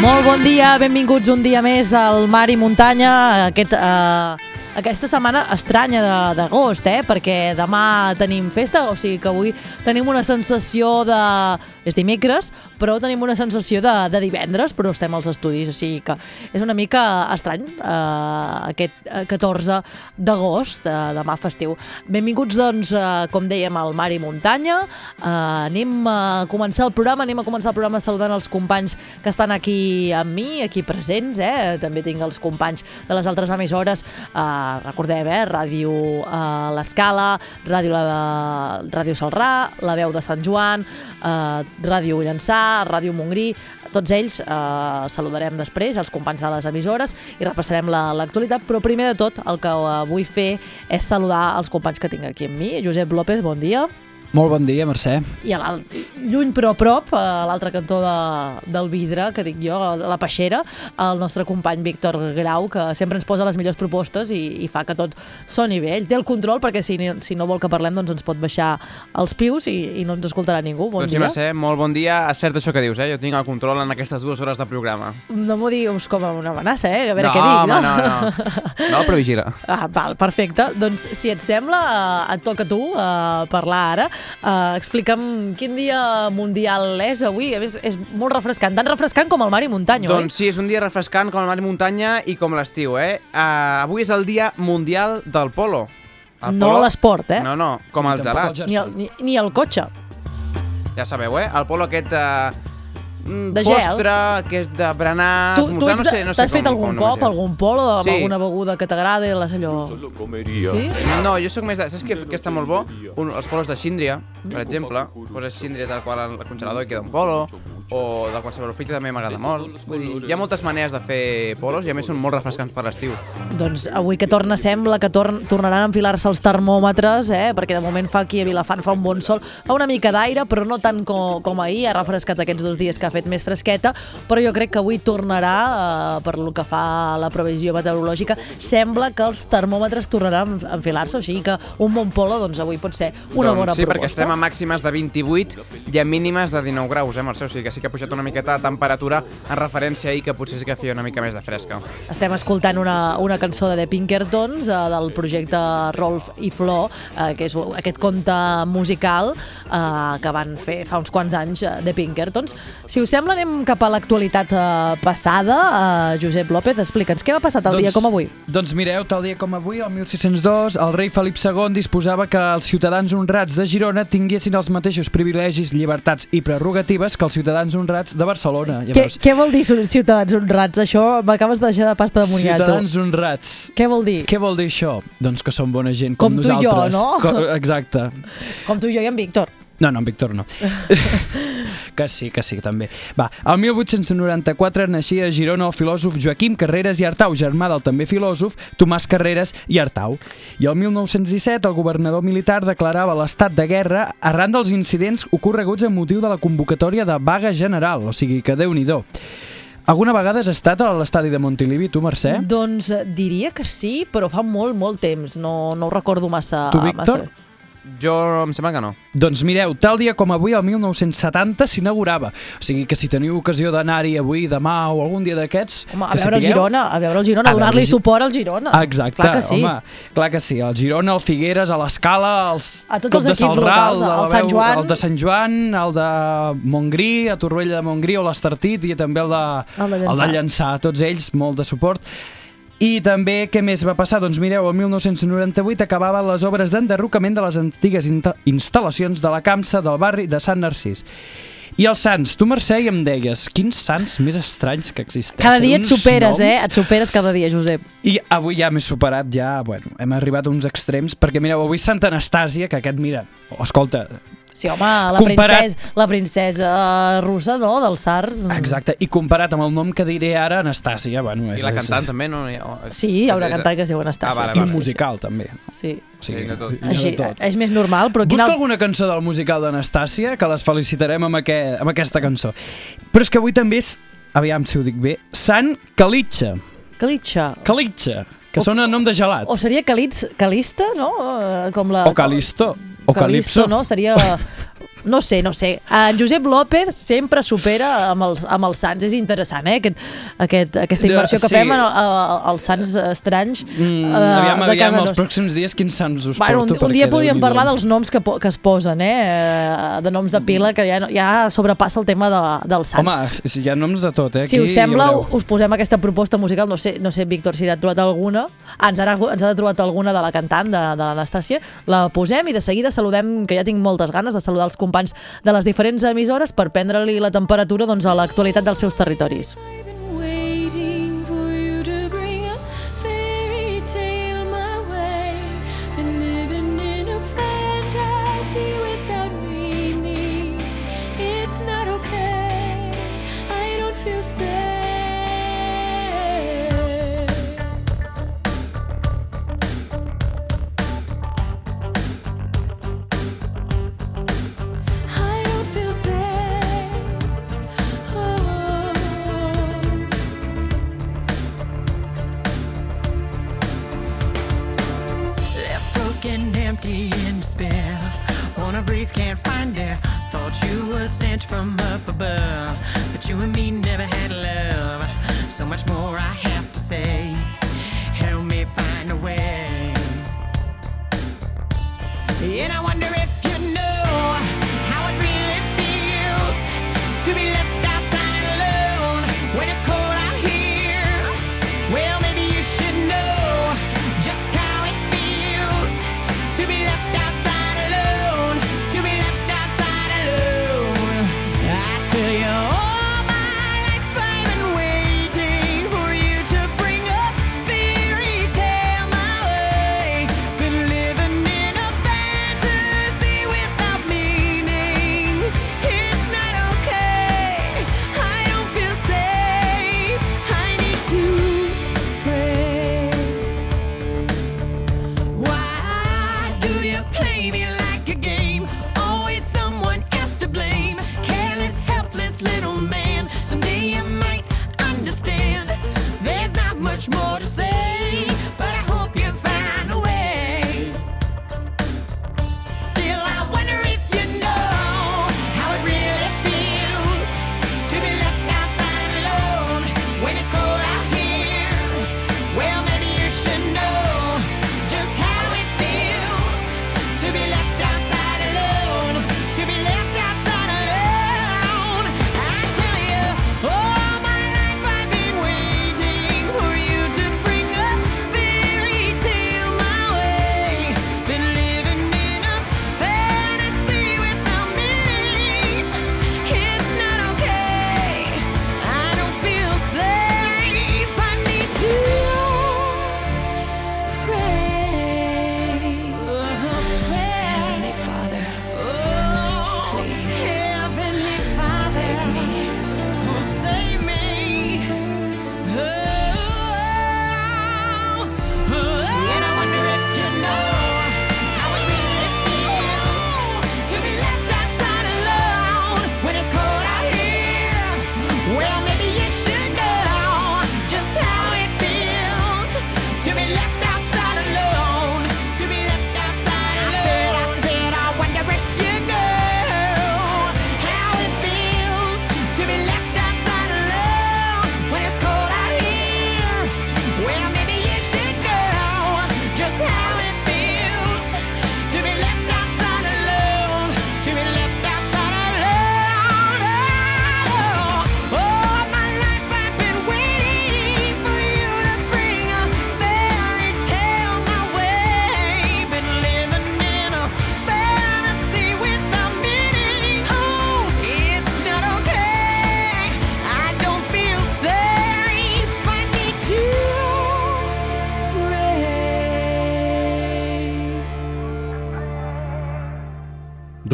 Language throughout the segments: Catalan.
Molt bon dia, benvinguts un dia més al Mar i Muntanya, aquest, eh, aquesta setmana estranya d'agost, eh? perquè demà tenim festa, o sigui que avui tenim una sensació de... és dimecres, però tenim una sensació de, de divendres, però estem als estudis, o sigui que és una mica estrany eh, aquest eh, 14 d'agost, eh, demà festiu. Benvinguts, doncs, eh, com dèiem, al Mar i Muntanya, eh, anem a començar el programa, anem a començar el programa saludant els companys que estan aquí amb mi, aquí presents, eh? també tinc els companys de les altres emissores, eh, recordem, eh? Ràdio eh, L'Escala, Ràdio, la, Ràdio Salrà, La Veu de Sant Joan, eh, Ràdio Llançà, Ràdio Montgrí, tots ells eh, saludarem després, els companys de les emissores, i repassarem la- l'actualitat, però primer de tot el que eh, vull fer és saludar els companys que tinc aquí amb mi. Josep López, bon dia. Molt bon dia, Mercè. I a lluny però a prop, a l'altre cantó de, del vidre, que dic jo, a la peixera, el nostre company Víctor Grau, que sempre ens posa les millors propostes i, i fa que tot soni bé. Ell té el control perquè si, si no vol que parlem doncs ens pot baixar els pius i, i no ens escoltarà ningú. Bon doncs sí, dia. Mercè, molt bon dia. És cert això que dius, eh? Jo tinc el control en aquestes dues hores de programa. No m'ho diguis com una amenaça, eh? A veure no, què dic, home, no? no, no. No, però vigila. Ah, val, perfecte. Doncs, si et sembla, eh, et toca a tu eh, parlar ara. Eh, explica'm quin dia mundial és avui. A més, és molt refrescant, tan refrescant com el mar i muntanya, Doncs sí, és un dia refrescant com el mar i muntanya i com l'estiu, eh? Uh, avui és el dia mundial del polo. oi? No l'esport, eh? No, no, com el gelat. el Ni, el, ni, ni el cotxe. Ja sabeu, eh? El polo aquest... Uh, De gel. postre, que és de berenar... Tu, tu esmorzar, ets no sé, no sé t'has fet com- algun com cop, algun polo amb Sí. alguna beguda que t'agrada i l'has allò... Sí? No, jo sóc més de... Saps què, què està molt bo? Un, els polos de síndria, per exemple. Poses síndria tal qual al congelador i queda un polo. O de qualsevol fruita també m'agrada molt. Vull dir, hi ha moltes maneres de fer polos i a més són molt refrescants per l'estiu. Doncs avui que torna sembla que torn, tornaran a enfilar-se els termòmetres, eh? perquè de moment fa aquí a Vilafant fa un bon sol, fa una mica d'aire, però no tant com, com ahir, ha refrescat aquests dos dies que ha fet més fresqueta, però jo crec que avui tornarà, eh, per lo que fa a la previsió meteorològica, sembla que els termòmetres tornaran a enfilar-se, o sigui que un bon polo doncs avui pot ser una doncs, bona sí, proposta. perquè estem a màximes de 28 i a mínimes de 19 graus, eh, Mercè? O sigui que sí que ha pujat una miqueta de temperatura en referència ahir que potser sí que feia una mica més de fresca. Estem escoltant una, una cançó de The Pinkertons, eh, del projecte Rolf i Flor, eh, que és aquest conte musical eh, que van fer fa uns quants anys eh, The Pinkertons. Si us sembla, anem cap a l'actualitat eh, passada. Eh, Josep López, explica'ns què va passar tal dia com avui. Doncs mireu, tal dia com avui, el 1602, el rei Felip II disposava que els ciutadans honrats de Girona tinguessin els mateixos privilegis, llibertats i prerrogatives que els ciutadans honrats de Barcelona. Ja Què, què vol dir ciutadans honrats? Això m'acabes de deixar de pasta de moniato. Ciutadans honrats. Què vol dir? Què vol dir això? Doncs que són bona gent com, Com tu i jo, nosaltres. no? Co exacte. Com tu i jo i en Víctor. No, no, en Víctor no. que sí, que sí, també. Va, el 1894 naixia a Girona el filòsof Joaquim Carreras i Artau, germà del també filòsof Tomàs Carreras i Artau. I el 1917 el governador militar declarava l'estat de guerra arran dels incidents ocorreguts amb motiu de la convocatòria de vaga general, o sigui que déu-n'hi-do. Alguna vegada has estat a l'estadi de Montilivi, tu, Mercè? Doncs eh, diria que sí, però fa molt, molt temps. No, no ho recordo massa. Tu, Víctor? Massa. Jo em sembla que no. Doncs mireu, tal dia com avui, el 1970, s'inaugurava. O sigui que si teniu ocasió d'anar-hi avui, demà o algun dia d'aquests... Home, a que veure el sapigueu- Girona, a veure el Girona, A donar-li el Gi- suport al Girona. Exacte, Clar que sí. home, clar que sí. El Girona, el Figueres, a l'Escala, els A tots Club els de equips Salrà, locals, de la el Sant Joan. el de Sant Joan, el de Montgrí, a Torroella de Montgrí o l'Estartit i també el de, El de Llançà. el de Llançà. Tots ells, molt de suport. I també, què més va passar? Doncs mireu, el 1998 acabaven les obres d'enderrocament de les antigues instal·lacions de la Camsa del barri de Sant Narcís. I els sants, tu Mercè i em deies, quins sants més estranys que existeixen. Cada dia et superes, eh? noms. Et superes cada dia, Josep. I avui ja m'he superat, ja, bueno, hem arribat a uns extrems, perquè mireu, avui és Sant Anastàsia, que aquest, mira, oh, escolta, Sí, home, la Comparat- princesa, la princesa russa, no?, dels Sars. Exacte, i comparat amb el nom que diré ara, Anastàcia, bueno, és... I la és- cantant també, no? Sí, hi ha una és- cantant que es diu Anastàcia. Ah, vale, I vale. un musical, també. Sí. O sigui, Sí, tot. Així, tot. és més normal, però Busca alt... alguna cançó del musical d'Anastàcia, que les felicitarem amb, aquest, amb aquesta cançó. Però és que avui també és, aviam si ho dic bé, Sant Calitxa. Calitxa. Calitxa, que O- sona nom de gelat. O seria Calits, Calista, no? Eh, Com la... O Calisto. O Calipso. no? Seria... No sé, no sé. En Josep López sempre supera amb els, amb els Sants. És interessant, eh? Aquest, aquest, aquesta De- inversió que sí. fem en el- el- als Sants estranys. Mm, eh, aviam, de aviam, els pròxims dies quins sants us Bueno, un, porto. un dia perquè podríem parlar dels noms que, que es posen, eh? De noms de pila, que ja, ja sobrepassa el tema de, dels Sants. Home, si hi ha noms de tot, eh? Si Aquí us sembla, us posem aquesta proposta musical. No sé, no sé Víctor, si n'ha trobat alguna. Ah, ens, ha, ens ha trobat alguna de la cantant, de, de l'Anastàcia. La posem i de seguida saludem, que ja tinc moltes ganes de saludar els companys de les diferents emissores per prendre-li la temperatura doncs, a l'actualitat dels seus territoris.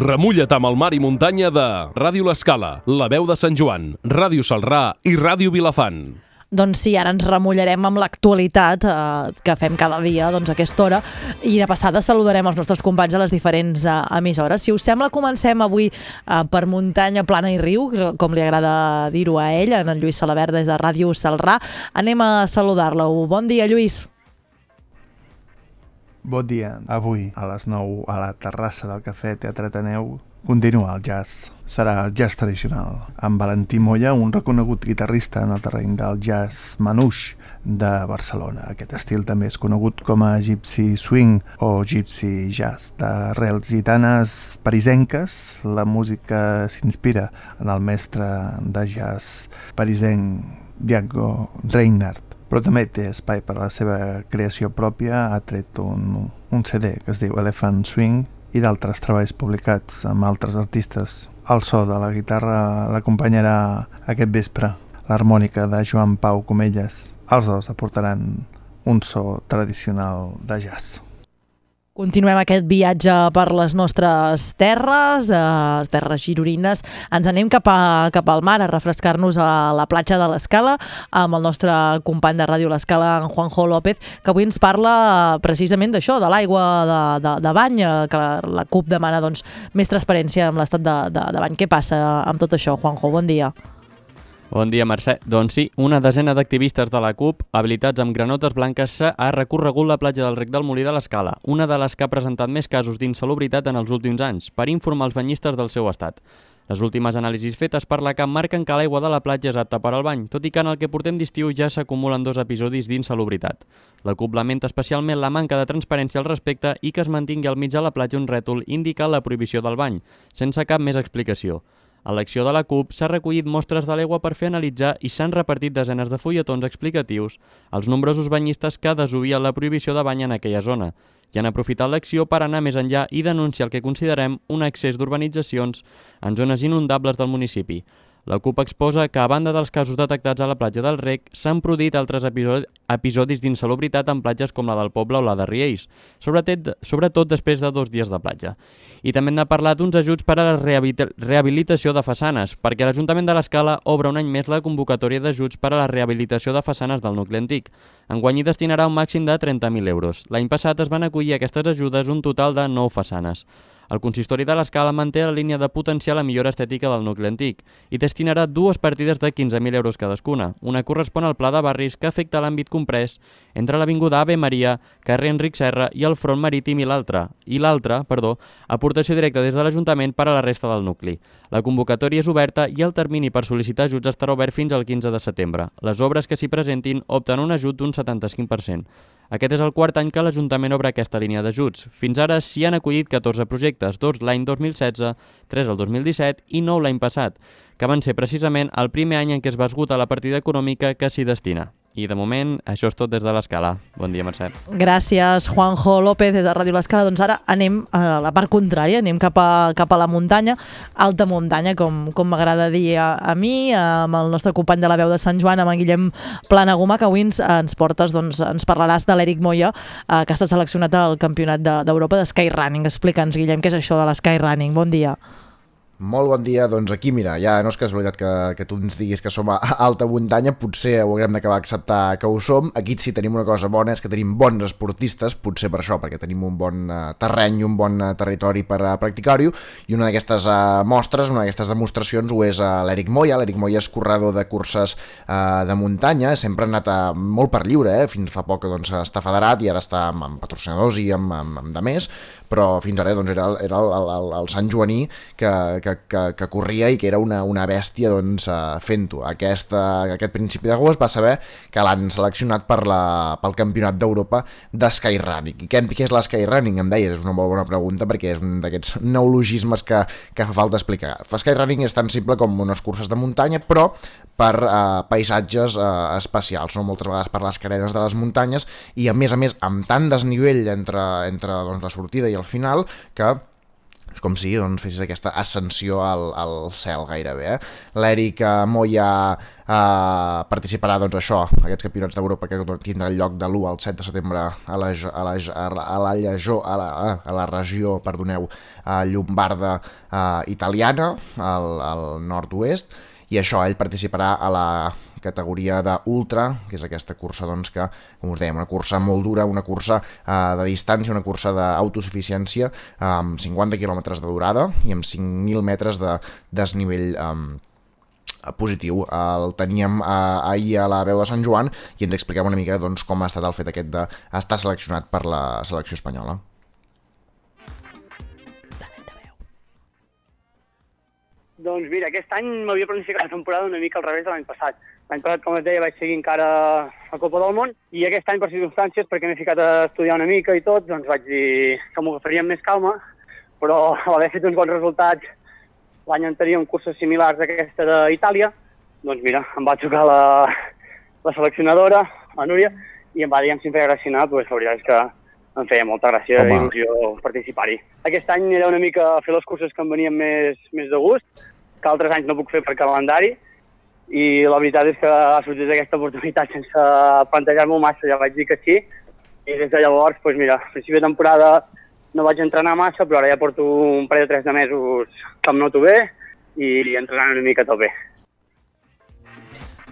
Remulla't amb el mar i muntanya de Ràdio L'Escala, La Veu de Sant Joan, Ràdio Salrà i Ràdio Vilafant. Doncs sí, ara ens remullarem amb l'actualitat eh, que fem cada dia doncs, a aquesta hora i de passada saludarem els nostres companys a les diferents eh, emissores. Si us sembla, comencem avui eh, per muntanya, plana i riu, com li agrada dir-ho a ell, en Lluís Salabert des de Ràdio Salrà. Anem a saludar-lo. Bon dia, Lluís. Bon dia. Avui, a les 9, a la terrassa del Cafè Teatre Ateneu, continua el jazz. Serà el jazz tradicional, amb Valentí Molla, un reconegut guitarrista en el terreny del jazz manouche de Barcelona. Aquest estil també és conegut com a gypsy swing o gypsy jazz. D'arrels gitanes parisenques, la música s'inspira en el mestre de jazz parisenc Diago Reinhardt però també té espai per a la seva creació pròpia, ha tret un, un CD que es diu Elephant Swing i d'altres treballs publicats amb altres artistes. El so de la guitarra l'acompanyarà aquest vespre, l'harmònica de Joan Pau Comelles. Els dos aportaran un so tradicional de jazz. Continuem aquest viatge per les nostres terres, eh, terres gironines. Ens anem cap, a, cap al mar a refrescar-nos a la platja de l'Escala amb el nostre company de ràdio l'Escala, en Juanjo López, que avui ens parla eh, precisament d'això, de l'aigua de, de, de bany, eh, que la, la CUP demana doncs, més transparència amb l'estat de, de, de bany. Què passa amb tot això, Juanjo? Bon dia. Bon dia, Mercè. Doncs sí, una desena d'activistes de la CUP, habilitats amb granotes blanques, s'ha- ha recorregut la platja del Rec del Molí de l'Escala, una de les que ha presentat més casos d'insalubritat en els últims anys, per informar els banyistes del seu estat. Les últimes anàlisis fetes per la CAP marquen que l'aigua de la platja és apta per al bany, tot i que en el que portem d'estiu ja s'acumulen dos episodis d'insalubritat. La CUP lamenta especialment la manca de transparència al respecte i que es mantingui al mig de la platja un rètol indicant la prohibició del bany, sense cap més explicació. A l'acció de la CUP s'ha recollit mostres de l'aigua per fer analitzar i s'han repartit desenes de fulletons explicatius als nombrosos banyistes que desobien la prohibició de bany en aquella zona i han aprofitat l'acció per anar més enllà i denunciar el que considerem un excés d'urbanitzacions en zones inundables del municipi. La CUP exposa que, a banda dels casos detectats a la platja del Rec, s'han produït altres episodi episodis d'insalubritat en platges com la del Poble o la de Riells, sobretot, sobretot després de dos dies de platja. I també n'ha parlat d'uns ajuts per a la rehabilita- rehabilitació de façanes, perquè l'Ajuntament de l'Escala obre un any més la convocatòria d'ajuts per a la rehabilitació de façanes del nucli antic. Enguany hi destinarà un màxim de 30.000 euros. L'any passat es van acollir aquestes ajudes un total de 9 façanes. El consistori de l'Escala manté la línia de potenciar la millora estètica del nucli antic i destinarà dues partides de 15.000 euros cadascuna. Una correspon al pla de barris que afecta l'àmbit comprès entre l'Avinguda Ave Maria, carrer Enric Serra i el front marítim i l'altra, i l'altra, perdó, aportació directa des de l'Ajuntament per a la resta del nucli. La convocatòria és oberta i el termini per sol·licitar ajuts estarà obert fins al 15 de setembre. Les obres que s'hi presentin opten un ajut d'un 75%. Aquest és el quart any que l'Ajuntament obre aquesta línia d'ajuts. Fins ara s'hi han acollit 14 projectes, dos l'any 2016, 3 el 2017 i 9 l'any passat, que van ser precisament el primer any en què es va esgotar la partida econòmica que s'hi destina. I de moment, això és tot des de l'Escala. Bon dia, Mercè. Gràcies, Juanjo López, des de Ràdio L'Escala. Doncs ara anem a la part contrària, anem cap a, cap a la muntanya, alta muntanya, com, com m'agrada dir a, a mi, amb el nostre company de la veu de Sant Joan, amb en Guillem Planagumà, que avui ens, ens portes, doncs, ens parlaràs de l'Eric Moya, eh, que està seleccionat al Campionat de- d'Europa de, de Skyrunning. Explica'ns, Guillem, què és això de l'Skyrunning. Bon dia. Molt bon dia, doncs aquí mira, ja no és casualitat que, que tu ens diguis que som a alta muntanya, potser ho haurem d'acabar acceptar que ho som, aquí sí tenim una cosa bona, és que tenim bons esportistes, potser per això, perquè tenim un bon uh, terreny un bon uh, territori per uh, practicar-ho, i una d'aquestes mostres, una d'aquestes demostracions ho és l'Eric Moya, l'Eric Moya és corredor de curses de muntanya, sempre ha anat molt per lliure, eh? fins fa poc doncs, està federat i ara està amb, amb patrocinadors i amb, amb, amb de més, però fins ara doncs, era, era el, el, el, Sant Joaní que, que, que, que corria i que era una, una bèstia doncs, uh, fent-ho. Aquesta, aquest principi d'agost va saber que l'han seleccionat per la, pel Campionat d'Europa de Skyrunning. I què, què és la Skyrunning? Em deies, és una molt bona pregunta perquè és un d'aquests neologismes que, que fa falta explicar. Skyrunning és tan simple com unes curses de muntanya, però per uh, paisatges uh, especials, no? moltes vegades per les carenes de les muntanyes i a més a més amb tant desnivell entre, entre doncs, la sortida i el final que és com si doncs, fessis aquesta ascensió al, al cel gairebé. Eh? L'Eric eh, Moya eh, participarà doncs, això, aquests campionats d'Europa que tindran lloc de l'1 al 7 de setembre a la, a la, a la, Llegó, a la, a la regió perdoneu, eh, llombarda eh, italiana, al, al nord-oest, i això, ell participarà a la categoria d'ultra, que és aquesta cursa doncs, que, com us dèiem, una cursa molt dura, una cursa eh, de distància, una cursa d'autosuficiència, eh, amb 50 quilòmetres de durada i amb 5.000 metres de desnivell eh, positiu. El teníem eh, ahir a la veu de Sant Joan i ens explicava una mica doncs, com ha estat el fet aquest d'estar seleccionat per la selecció espanyola. Doncs mira, aquest any m'havia planificat la temporada una mica al revés de l'any passat. L'any passat, com es deia, vaig seguir encara a Copa del Món i aquest any, per circumstàncies, perquè m'he ficat a estudiar una mica i tot, doncs vaig dir que m'ho agafaria més calma, però a l'haver fet uns bons resultats l'any anterior en curses similars a aquesta d'Itàlia, doncs mira, em va trucar la, la seleccionadora, la Núria, i em va dir si em feia gràcia anar, doncs la veritat és que em feia molta gràcia Home. i il·lusió participar-hi. Aquest any era una mica fer les curses que em venien més, més de gust, que altres anys no puc fer per calendari, i la veritat és que ha sortit aquesta oportunitat sense plantejar-m'ho massa, ja vaig dir que sí, i des de llavors, doncs mira, a principi de temporada no vaig entrenar massa, però ara ja porto un parell o tres de mesos que em noto bé i entrenant una mica a tope.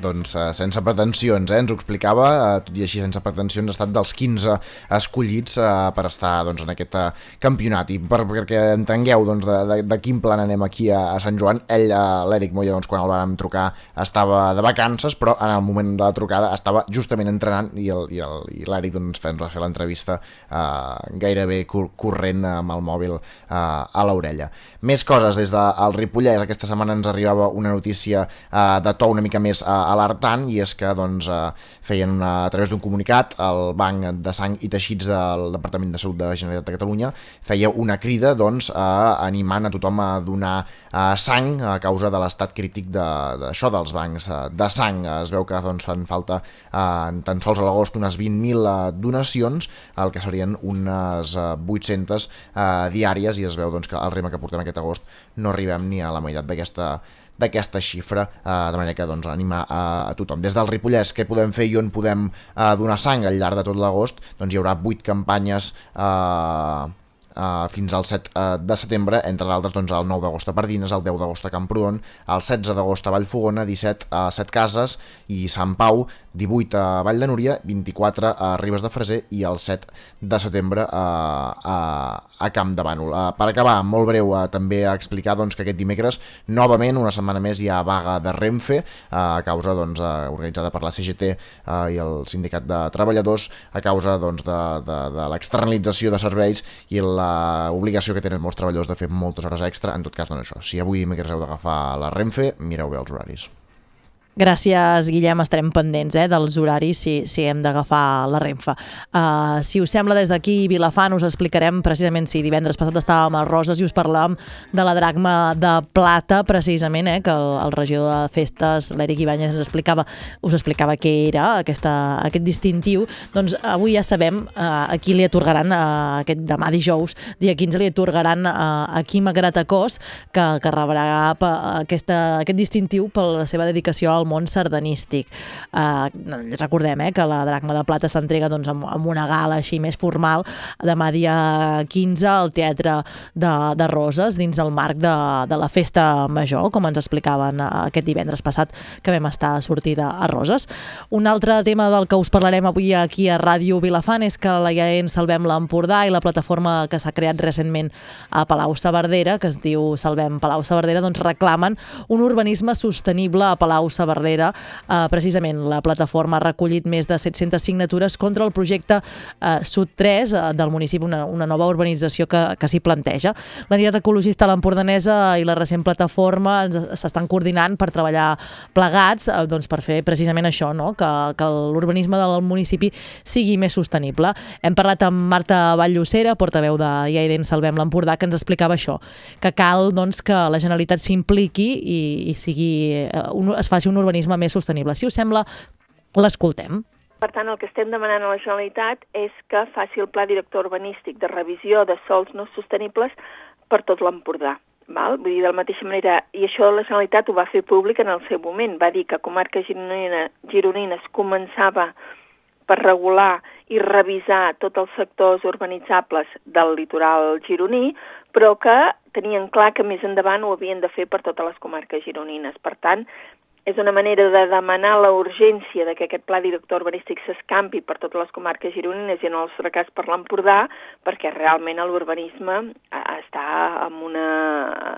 Doncs eh, sense pretensions, eh? ens ho explicava, eh, tot i així sense pretensions, ha estat dels 15 escollits eh, per estar doncs, en aquest eh, campionat. I per, perquè entengueu doncs, de, de, de quin plan anem aquí a, a Sant Joan, ell, eh, l'Eric Moya, doncs, quan el vam trucar, estava de vacances, però en el moment de la trucada estava justament entrenant i l'Eric doncs, ens va fer l'entrevista eh, gairebé cor corrent amb el mòbil eh, a l'orella. Més coses des del Ripollès. Aquesta setmana ens arribava una notícia eh, de to una mica més eh, alertant i és que doncs, eh, feien una, a través d'un comunicat el Banc de Sang i Teixits del Departament de Salut de la Generalitat de Catalunya feia una crida doncs, a, animant a tothom a donar eh, sang a causa de l'estat crític d'això de, dels bancs eh, de sang. Es veu que doncs, fan falta eh, tan sols a l'agost unes 20.000 eh, donacions, el que serien unes eh, 800 eh, diàries i es veu doncs, que al ritme que portem aquest agost no arribem ni a la meitat d'aquesta d'aquesta xifra, eh, de manera que doncs, animar a, a tothom. Des del Ripollès, què podem fer i on podem eh, donar sang al llarg de tot l'agost? Doncs hi haurà 8 campanyes eh, Uh, fins al 7 uh, de setembre, entre d'altres doncs, el 9 d'agost a Pardines, el 10 d'agost a Camprodon, el 16 d'agost a Vallfogona, 17 a Set Cases i Sant Pau, 18 a Vall de Núria, 24 a Ribes de Freser i el 7 de setembre a, a, a Camp de Bànol. Uh, per acabar, molt breu, uh, també a explicar doncs, que aquest dimecres, novament, una setmana més, hi ha vaga de Renfe, a causa doncs, organitzada per la CGT i el Sindicat de Treballadors, a causa doncs, de, de, de l'externalització de serveis i l'obligació que tenen molts treballadors de fer moltes hores extra. En tot cas, doncs això, si avui dimecres heu d'agafar la Renfe, mireu bé els horaris. Gràcies, Guillem. Estarem pendents eh, dels horaris si, si hem d'agafar la Renfe. Uh, si us sembla, des d'aquí, Vilafant, us explicarem precisament si divendres passat estàvem a Roses i us parlàvem de la dracma de plata, precisament, eh, que el, el regidor de festes, l'Eric Ibáñez, ens explicava, us explicava què era aquesta, aquest distintiu. Doncs avui ja sabem uh, a qui li atorgaran uh, aquest demà dijous, dia 15, li atorgaran uh, a Quim Gratacós, que, que rebrà pa, aquesta, aquest distintiu per la seva dedicació al món sardanístic. Uh, recordem eh, que la dracma de plata s'entrega doncs, amb, amb una gala així més formal demà dia 15 al Teatre de, de Roses dins el marc de, de la festa major, com ens explicaven eh, aquest divendres passat que vam estar a sortida a Roses. Un altre tema del que us parlarem avui aquí a Ràdio Vilafant és que la IAEN Salvem l'Empordà i la plataforma que s'ha creat recentment a Palau Saverdera, que es diu Salvem Palau Saverdera, doncs reclamen un urbanisme sostenible a Palau Saverdera. Eh, precisament la plataforma ha recollit més de 700 signatures contra el projecte eh, Sud 3 eh, del municipi, una, una nova urbanització que, que s'hi planteja. L'entitat ecologista l'Empordanesa i la recent plataforma s'estan coordinant per treballar plegats eh, doncs per fer precisament això, no? que, que l'urbanisme del municipi sigui més sostenible. Hem parlat amb Marta Valllocera, portaveu de IAIDEN Salvem l'Empordà, que ens explicava això, que cal doncs, que la Generalitat s'impliqui i, i sigui, eh, un, es faci un més sostenible. Si us sembla, l'escoltem. Per tant, el que estem demanant a la Generalitat és que faci el pla director urbanístic de revisió de sols no sostenibles per tot l'Empordà. Val? Vull dir, de la mateixa manera, i això la Generalitat ho va fer públic en el seu moment, va dir que comarca gironina, gironina es començava per regular i revisar tots els sectors urbanitzables del litoral gironí, però que tenien clar que més endavant ho havien de fer per totes les comarques gironines. Per tant, és una manera de demanar la urgència de que aquest pla director urbanístic s'escampi per totes les comarques gironines i en el nostre cas per l'Empordà, perquè realment l'urbanisme eh, està amb una,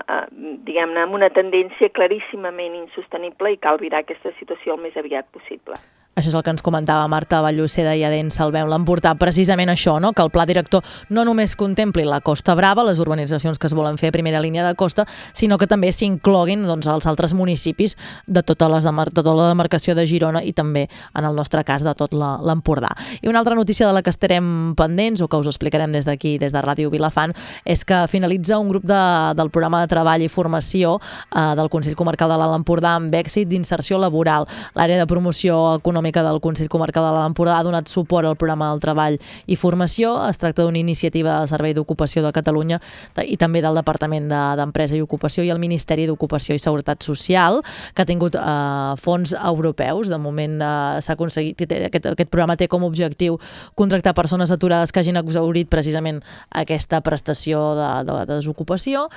eh, diguem-ne, amb una tendència claríssimament insostenible i cal virar aquesta situació el més aviat possible. Això és el que ens comentava Marta Balluceda i Adén Salvem l'Empordà, precisament això, no? que el pla director no només contempli la Costa Brava, les urbanitzacions que es volen fer a primera línia de costa, sinó que també s'incloguin doncs, els altres municipis de tota, les de tota la demarcació de Girona i també, en el nostre cas, de tot l'Empordà. I una altra notícia de la que estarem pendents, o que us explicarem des d'aquí, des de Ràdio Vilafant, és que finalitza un grup de, del programa de treball i formació eh, del Consell Comarcal de l'Alt Empordà amb èxit d'inserció laboral. L'àrea de promoció econòmica del Consell Comarcal de l'Alt Empordà ha donat suport al programa del treball i formació. Es tracta d'una iniciativa del Servei d'Ocupació de Catalunya i també del Departament de- d'Empresa i Ocupació i el Ministeri d'Ocupació i Seguretat Social, que ha tingut eh, fons europeus. De moment eh, s'ha aconseguit, aquest, aquest programa té com a objectiu contractar persones aturades que hagin exaurit precisament aquesta prestació de, de, de desocupació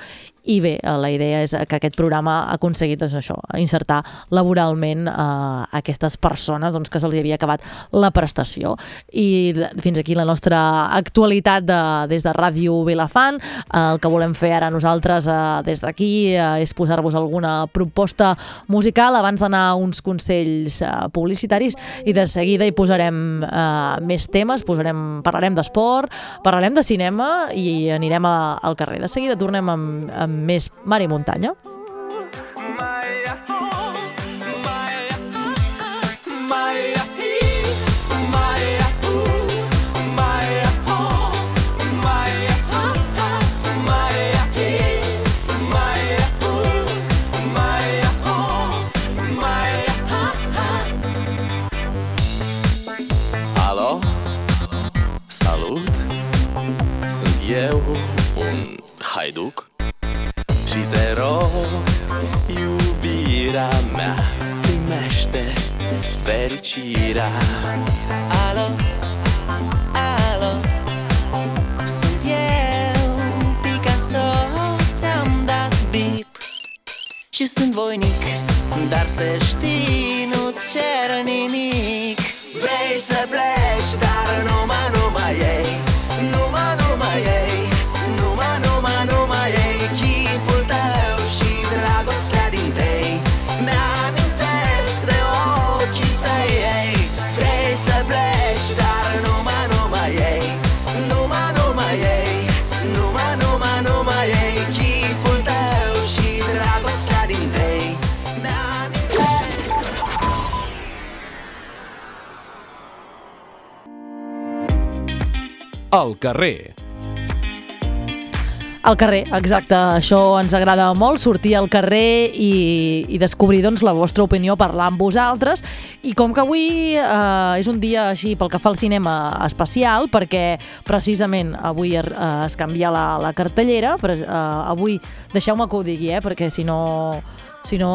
i bé, la idea és que aquest programa ha aconseguit doncs, això, insertar laboralment eh, aquestes persones doncs, que se'ls havia acabat la prestació. I fins aquí la nostra actualitat de, des de Ràdio Vilafant. El que volem fer ara nosaltres eh, des d'aquí eh, és posar-vos alguna proposta musical abans d'anar uns consells eh, publicitaris i de seguida hi posarem més temes, posarem, parlarem d'esport, parlarem de cinema i anirem a, al carrer. De seguida tornem amb, amb més mar i muntanya. Carrer. Al carrer, exacte. Això ens agrada molt, sortir al carrer i, i descobrir doncs, la vostra opinió, parlar amb vosaltres. I com que avui eh, és un dia així pel que fa al cinema especial, perquè precisament avui es, eh, es canvia la, la cartellera, però eh, avui, deixeu-me que ho digui, eh, perquè si no, si no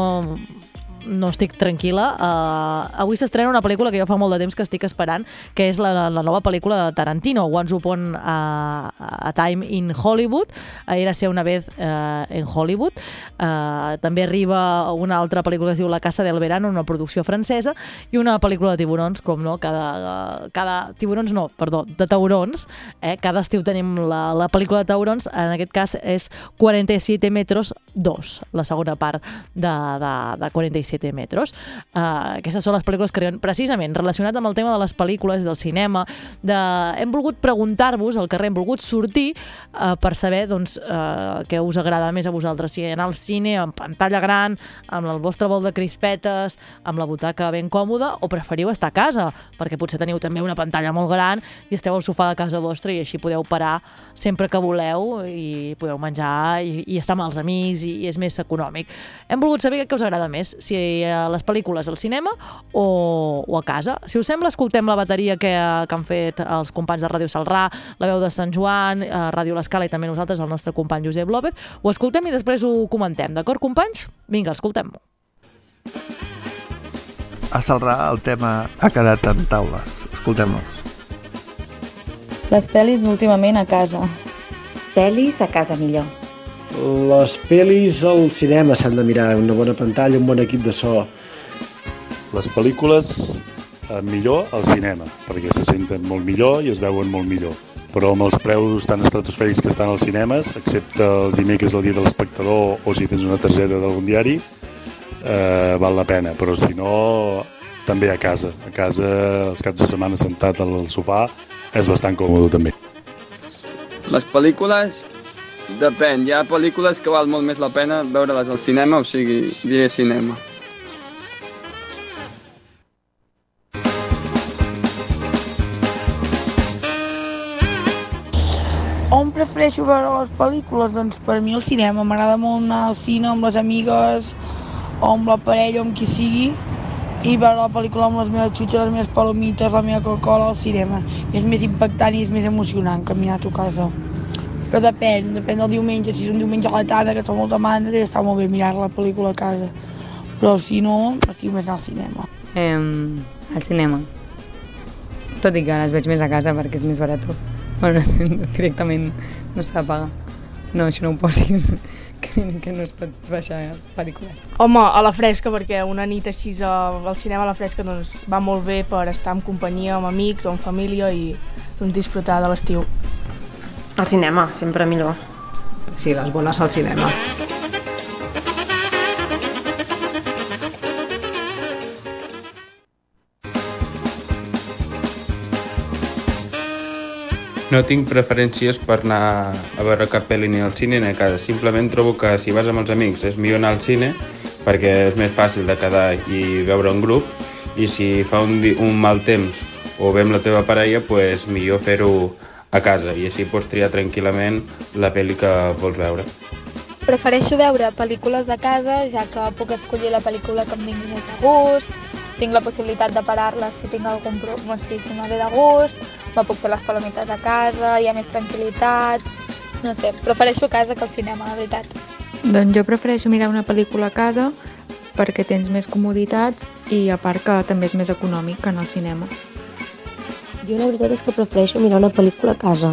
no estic tranquil·la. Uh, avui s'estrena una pel·lícula que jo fa molt de temps que estic esperant, que és la, la nova pel·lícula de Tarantino, Once Upon a, a Time in Hollywood. Uh, era ser una vez uh, en Hollywood. Uh, també arriba una altra pel·lícula que es diu La Casa del Verano, una producció francesa, i una pel·lícula de tiburons, com no, cada, uh, cada tiburons no, perdó, de taurons. Eh? Cada estiu tenim la, la pel·lícula de taurons, en aquest cas és 47 metros 2, la segona part de, de, de 47 metros. Uh, aquestes són les pel·lícules que arriben precisament relacionat amb el tema de les pel·lícules, del cinema, de... hem volgut preguntar-vos al carrer, hem volgut sortir uh, per saber doncs, uh, què us agrada més a vosaltres, si anar al cine amb pantalla gran, amb el vostre bol de crispetes, amb la butaca ben còmoda, o preferiu estar a casa, perquè potser teniu també una pantalla molt gran i esteu al sofà de casa vostra i així podeu parar sempre que voleu i podeu menjar i, i estar amb els amics i, i és més econòmic. Hem volgut saber què us agrada més, si eh, les pel·lícules al cinema o, o a casa. Si us sembla, escoltem la bateria que, que han fet els companys de Ràdio Salrà, la veu de Sant Joan, eh, Ràdio L'Escala i també nosaltres, el nostre company Josep López. Ho escoltem i després ho comentem, d'acord, companys? Vinga, escoltem-ho. A Salrà el tema ha quedat en taules. Escoltem-nos. Les pel·lis últimament a casa. Pel·lis a casa millor. Les pel·lis al cinema s'han de mirar, una bona pantalla, un bon equip de so. Les pel·lícules eh, millor al cinema, perquè se senten molt millor i es veuen molt millor. Però amb els preus tan estratosfèrics que estan als cinemes, excepte els dimecres al dia de l'espectador o si tens una targeta d'algun diari, eh, val la pena. Però si no, també a casa. A casa, els caps de setmana sentat al sofà, és bastant còmode també. Les pel·lícules, depèn. Hi ha pel·lícules que val molt més la pena veure-les al cinema, o sigui, diré cinema. On prefereixo veure les pel·lícules? Doncs per mi al cinema. M'agrada molt anar al cine amb les amigues o amb la parella o amb qui sigui i veure la pel·lícula amb les meves xutxes, les meves palomites, la meva Coca-Cola al cinema. És més impactant i és més emocionant que mirar a tu casa. Però depèn, depèn del diumenge. Si és un diumenge a la tarda que fa molta mandra, està molt bé mirar la pel·lícula a casa. Però si no, estic més al cinema. Eh, al cinema. Tot i que les veig més a casa perquè és més barat. Bueno, directament no s'ha de pagar. No, això no ho posis, que, que no es pot baixar pel·lícules. Home, a la fresca, perquè una nit així al cinema a la fresca doncs, va molt bé per estar en companyia amb amics o amb família i doncs, disfrutar de l'estiu. Al cinema, sempre millor. Sí, les bones al cinema. No tinc preferències per anar a veure cap pel·li ni al cine ni a casa. Simplement trobo que si vas amb els amics és millor anar al cine perquè és més fàcil de quedar i veure un grup i si fa un, un mal temps o ve amb la teva parella, pues millor fer-ho a casa i així pots triar tranquil·lament la pel·li que vols veure. Prefereixo veure pel·lícules a casa, ja que puc escollir la pel·lícula que em vingui més de gust, tinc la possibilitat de parar-la si tinc algun problema, si, si me ve de gust, me puc fer les palomites a casa, hi ha més tranquil·litat, no sé, prefereixo a casa que al cinema, la veritat. Doncs jo prefereixo mirar una pel·lícula a casa perquè tens més comoditats i a part que també és més econòmic que en el cinema. Jo la veritat és que prefereixo mirar una pel·lícula a casa.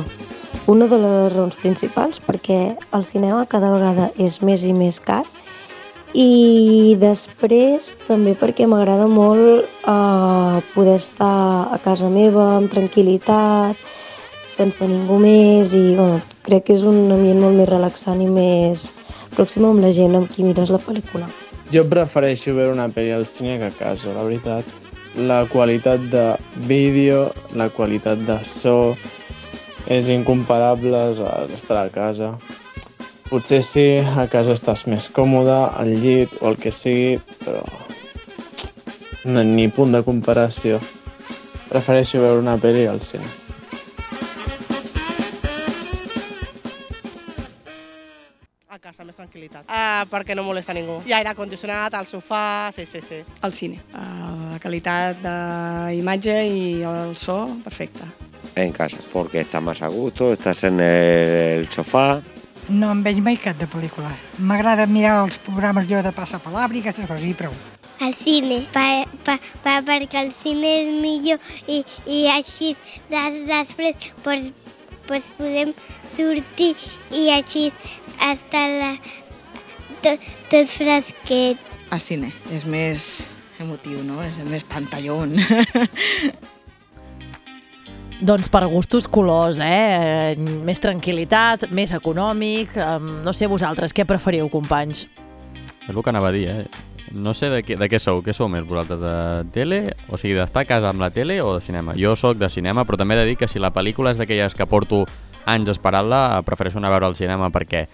Una de les raons principals perquè el cinema cada vegada és més i més car i després també perquè m'agrada molt eh, poder estar a casa meva amb tranquil·litat, sense ningú més i bueno, crec que és un ambient molt més relaxant i més pròxim amb la gent amb qui mires la pel·lícula. Jo prefereixo veure una pel·li al cine que a casa, la veritat. La qualitat de vídeo, la qualitat de so, és incomparable a estar a casa. Potser sí, a casa estàs més còmode, al llit o el que sigui, però no, ni punt de comparació. Prefereixo veure una pel·li al cine. A casa, més tranquil·litat. Uh, perquè no molesta ningú. Hi ha aire condicionat, al sofà, sí, sí, sí. Al cine. Uh, la qualitat d'imatge i el so, perfecte. En casa, porque está más a gusto, estás en el sofá. No em veig mai cap de pel·lícula. M'agrada mirar els programes jo de passapalabra i aquestes coses, i prou. Al cine, per, per, per, perquè el cine és millor i, i així des, després pues, pues podem sortir i així estar la, tot, tot fresquet. Al cine. És més emotiu, no? És més pantallón. Doncs per gustos colors, eh? Més tranquil·litat, més econòmic... No sé vosaltres, què preferiu, companys? És el que anava a dir, eh? No sé de què, de què sou, què sou més vosaltres, de tele? O sigui, d'estar a casa amb la tele o de cinema? Jo sóc de cinema, però també he de dir que si la pel·lícula és d'aquelles que porto anys esperant-la, prefereixo anar a veure al cinema perquè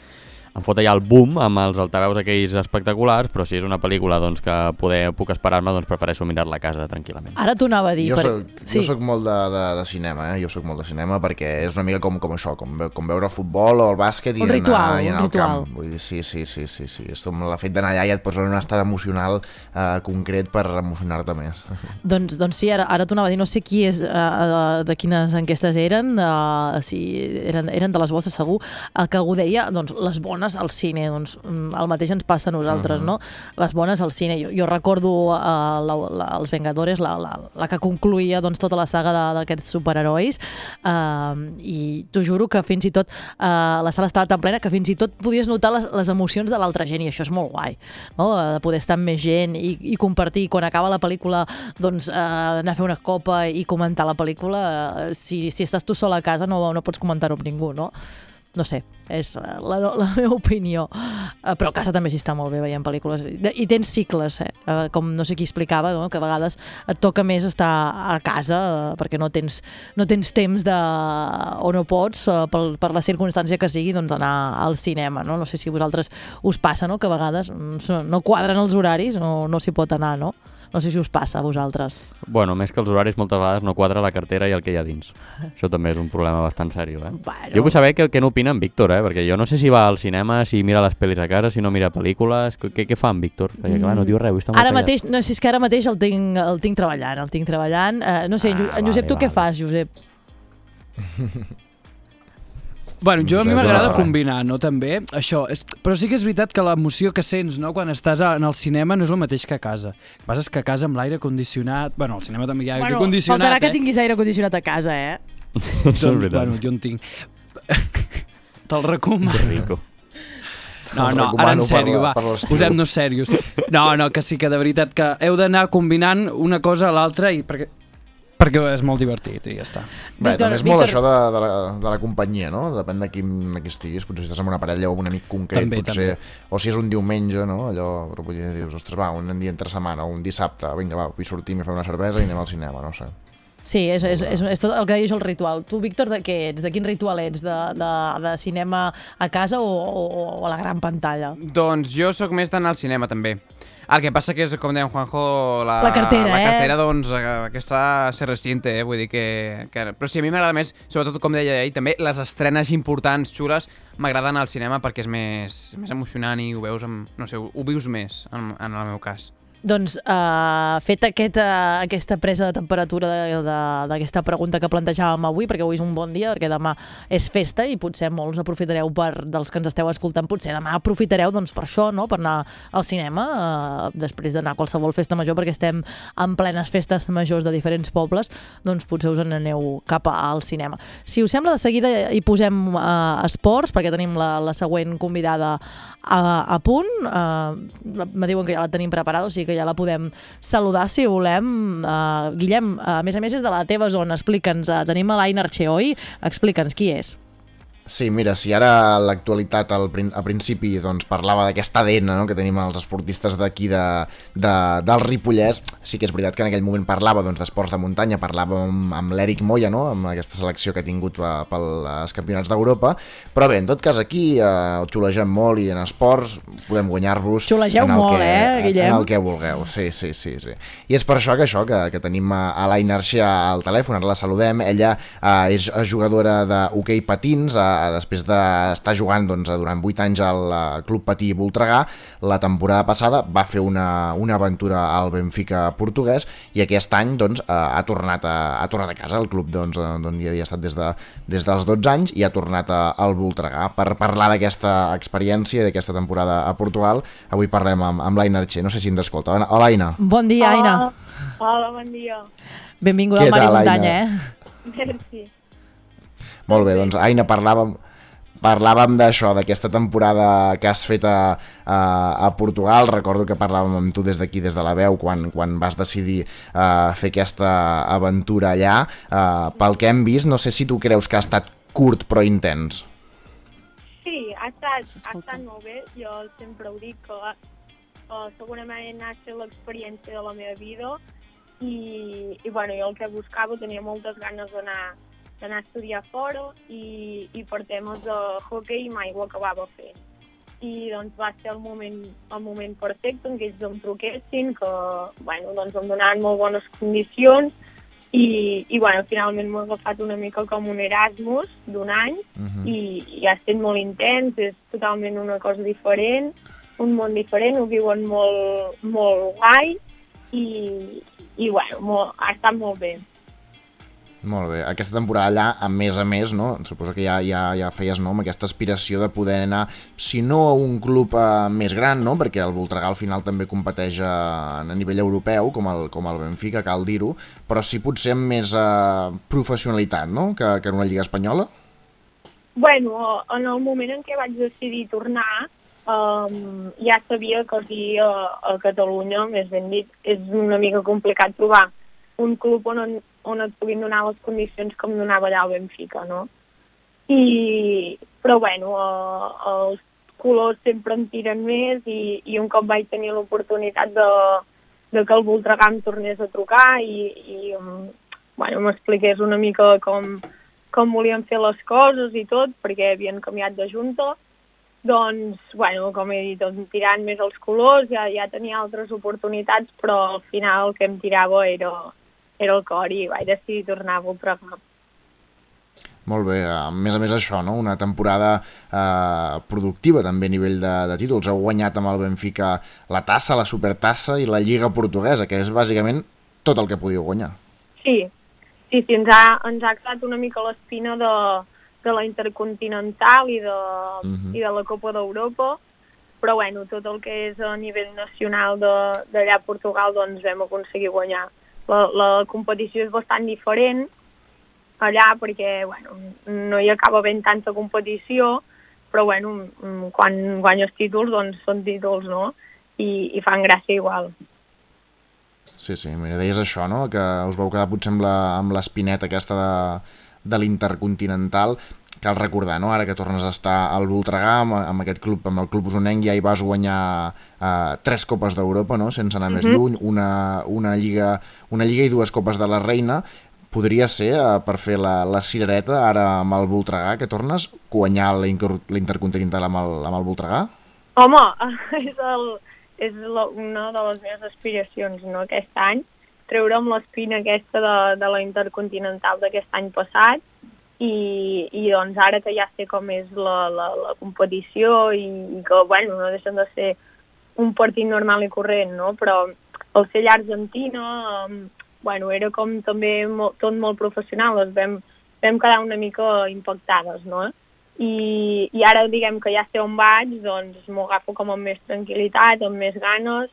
em fot allà el boom amb els altaveus aquells espectaculars, però si és una pel·lícula doncs, que poder, puc esperar-me, doncs prefereixo mirar-la a casa tranquil·lament. Ara t'ho anava a dir. Jo per- soc, jo soc molt de, de, de cinema, eh? Jo soc molt de cinema perquè és una mica com, com això, com, com veure el futbol o el bàsquet i Un anar, ritual, i anar un al camp. ritual. Vull dir, sí, sí, sí, sí, sí. És com el fet d'anar allà i et posa en un estat emocional eh, concret per emocionar-te més. Doncs, doncs sí, ara, ara t'ho anava a dir, no sé qui és, uh, de quines enquestes eren, uh, si eren, eren de les vostres segur, el que ho deia, doncs les bones al cine, doncs mm, el mateix ens passa a nosaltres, Mhm. no? Les bones al cine. Jo, jo recordo uh, la, la, els Vengadores, la, la, la que concluïa doncs, tota la saga d'aquests superherois, uh, i t'ho juro que fins i tot uh, la sala estava tan plena que fins i tot podies notar les, les emocions de l'altra gent, i això és molt guai, no? de poder estar amb més gent i, i compartir, quan acaba la pel·lícula doncs eh, anar a fer una copa i comentar la pel·lícula, eh, si, si estàs tu sol a casa no, no pots comentar-ho amb ningú, no? No sé, és la, la meva opinió. Eh, Però a casa també s'hi està molt bé veient pel·lícules. I tens cicles, eh? Eh, com no sé qui explicava, no? que a vegades et toca més estar a casa eh, perquè no tens, no tens temps de, o no pots, per, per la circumstància que sigui, doncs anar al cinema. No, no sé si vosaltres us passa, no? que a vegades mm, no quadren els horaris o no s'hi pot anar, no? No sé si us passa a vosaltres. Bueno, més que els horaris moltes vegades no quadra la cartera i el que hi ha dins. Això també és un problema bastant seriós, eh? Bueno. Jo vull saber què, què n'opina en Víctor, eh? Perquè jo no sé si va al cinema, si mira les pel·lis a casa, si no mira pel·lícules... Què, què fa en Víctor? Perquè, clar, no diu res, està molt Ara mateix, no, si és que ara mateix el tinc, el tinc treballant, el tinc treballant. Eh, no sé, ah, en Josep, vale, tu què vale. fas, Josep? Bueno, jo a mi m'agrada combinar, no, també, això. És, però sí que és veritat que l'emoció que sents, no?, quan estàs a, en el cinema no és el mateix que a casa. El que passa és que a casa amb l'aire condicionat... Bueno, al cinema també hi ha aire Bueno, condicionat, faltarà eh? que tinguis aire condicionat a casa, eh? doncs, bueno, jo en tinc. Te'l recomano. Que rico. No, no, ara en sèrio, va, posem-nos serios. No, no, que sí que de veritat que heu d'anar combinant una cosa a l'altra i perquè, perquè és molt divertit i ja està. Bé, Víctor, també és molt Víctor- això de, de, la, de la companyia, no? Depèn de qui, de qui estiguis. Potser si estàs amb una parella o amb un amic concret, També, potser... també. O si és un diumenge, no? Allò, però dir, dius, ostres, va, un dia entre setmana o un dissabte, vinga, va, vull sortir i fer una cervesa i anem al cinema, no sé. Sí, és, és, és, és tot el que deia jo el ritual. Tu, Víctor, de què ets? De quin ritual ets? De, de, de cinema a casa o, o, o a la gran pantalla? Doncs jo sóc més d'anar al cinema, també. El que passa que és, com deia en Juanjo, la, La cartera, la eh? cartera doncs, eh, aquesta se resiente, eh? vull dir que, que... Però sí, a mi m'agrada més, sobretot, com deia ell, també les estrenes importants, xules, m'agrada anar al cinema perquè és més, més emocionant i ho veus amb... No sé, ho, ho vius més, en, en el meu cas. Doncs, uh, fet aquest, uh, aquesta presa de temperatura d'aquesta pregunta que plantejàvem avui, perquè avui és un bon dia, perquè demà és festa i potser molts aprofitareu per, dels que ens esteu escoltant, potser demà aprofitareu doncs, per això, no? per anar al cinema, uh, després d'anar a qualsevol festa major, perquè estem en plenes festes majors de diferents pobles, doncs potser us n'aneu cap al cinema. Si us sembla, de seguida hi posem uh, esports, perquè tenim la, la següent convidada a, a punt. Uh, me diuen que ja la tenim preparada, o sigui que ja la podem saludar si volem. Uh, Guillem, a més a més és de la teva zona, explica'ns, uh, tenim a l'Aina Archeoi, explica'ns qui és. Sí, mira, si ara l'actualitat a principi doncs, parlava d'aquest ADN no?, que tenim els esportistes d'aquí de, de, del Ripollès, sí que és veritat que en aquell moment parlava doncs, d'esports de muntanya, parlava amb, amb l'Eric Moya, no?, amb aquesta selecció que ha tingut eh, pels campionats d'Europa, però bé, en tot cas aquí eh, xulegem molt i en esports podem guanyar-vos Xulegeu molt, que, eh, Guillem? En el que vulgueu, sí, sí, sí, sí. I és per això que això, que, que tenim a, a l'Aina Arxia al telèfon, ara la saludem, ella eh, és jugadora d'hoquei patins, eh, després d'estar jugant doncs, durant 8 anys al Club Patí Voltregà, la temporada passada va fer una, una aventura al Benfica portuguès i aquest any doncs, ha, tornat a, ha tornat a casa, al club doncs, d'on hi havia estat des, de, des dels 12 anys i ha tornat a, al Voltregà. Per parlar d'aquesta experiència, d'aquesta temporada a Portugal, avui parlem amb, amb l'Aina Archer. No sé si ens escolta. Hola, Aina. Bon dia, Aina. Hola, bon dia. Benvinguda Què al Mar i tal, Muntanya, eh? Merci. Molt bé, doncs Aina, parlàvem, parlàvem d'això, d'aquesta temporada que has fet a, a, a Portugal. Recordo que parlàvem amb tu des d'aquí, des de la veu, quan, quan vas decidir uh, fer aquesta aventura allà. Uh, pel que hem vist, no sé si tu creus que ha estat curt però intens. Sí, ha estat, ha estat molt bé. Jo sempre ho dic que uh, segurament ha estat l'experiència de la meva vida i, i bueno, jo el que buscava tenia moltes ganes d'anar d'anar a estudiar fora i, i per temes de hockey mai ho acabava fent. i doncs va ser el moment, el moment perfecte en què ells em truquessin, que bueno, doncs em donaven molt bones condicions i, i bueno, finalment m'ho he agafat una mica com un Erasmus d'un any Mhm. uh -huh. i, i ha estat molt intens, és totalment una cosa diferent, un món diferent, ho viuen molt, molt guai i, i bueno, molt, ha estat molt bé. Molt bé. Aquesta temporada allà, a més a més, no? suposo que ja, ja, ja feies no? amb aquesta aspiració de poder anar, si no a un club eh, més gran, no? perquè el Voltregà al final també competeix a, a nivell europeu, com el, com el Benfica, cal dir-ho, però sí potser amb més eh, professionalitat no? que, que en una lliga espanyola? Bueno, en el moment en què vaig decidir tornar, um, ja sabia que aquí a, a Catalunya, més ben dit, és una mica complicat trobar un club on, on et puguin donar les condicions com donava allà el Benfica, no? I, però bueno, eh, els colors sempre em tiren més i, i un cop vaig tenir l'oportunitat de, de que el Voltregà em tornés a trucar i, i bueno, m'expliqués una mica com, com volien fer les coses i tot, perquè havien canviat de junta, doncs, bueno, com he dit, em tirant més els colors, ja, ja tenia altres oportunitats, però al final el que em tirava era, era el cor i vaig decidir tornar a Voltregà. Molt bé, a més a més això, no? una temporada eh, productiva també a nivell de, de títols. Heu guanyat amb el Benfica la tassa, la supertassa i la Lliga Portuguesa, que és bàsicament tot el que podíeu guanyar. Sí, sí, sí ens, ha, ens ha quedat una mica l'espina de, de la Intercontinental i de, uh -huh. i de la Copa d'Europa, però bueno, tot el que és a nivell nacional d'allà a Portugal doncs vam aconseguir guanyar. La, la competició és bastant diferent allà perquè bueno, no hi acaba havent tanta competició, però bueno, quan guanyes títols doncs són títols, no? I, i fan gràcia igual. Sí, sí, mira, deies això, no? Que us vau quedar potser amb l'espineta aquesta de, de l'Intercontinental. Cal recordar, no? Ara que tornes a estar al Voltregà, amb, amb aquest club, amb el club usonenc, ja hi vas guanyar eh, tres copes d'Europa, no? Sense anar més Mhm. lluny, una, una, lliga, una lliga i dues copes de la Reina. Podria ser, eh, per fer la, la cirereta, ara amb el Voltregà, que tornes, guanyar la Inter- l'Intercontinental amb, el, amb el Voltregà? Home, és, el, és la, una de les meves aspiracions no, aquest any, treure'm l'espina aquesta de, de la Intercontinental d'aquest any passat i, i doncs ara que ja sé com és la, la, la competició i, i que bueno, no deixen de ser un partit normal i corrent, no? però el ser allà a Argentina um, bueno, era com també molt, tot molt professional, ens vam, vam quedar una mica impactades, no? I, i ara diguem que ja sé on vaig, doncs m'ho agafo com amb més tranquil·litat, amb més ganes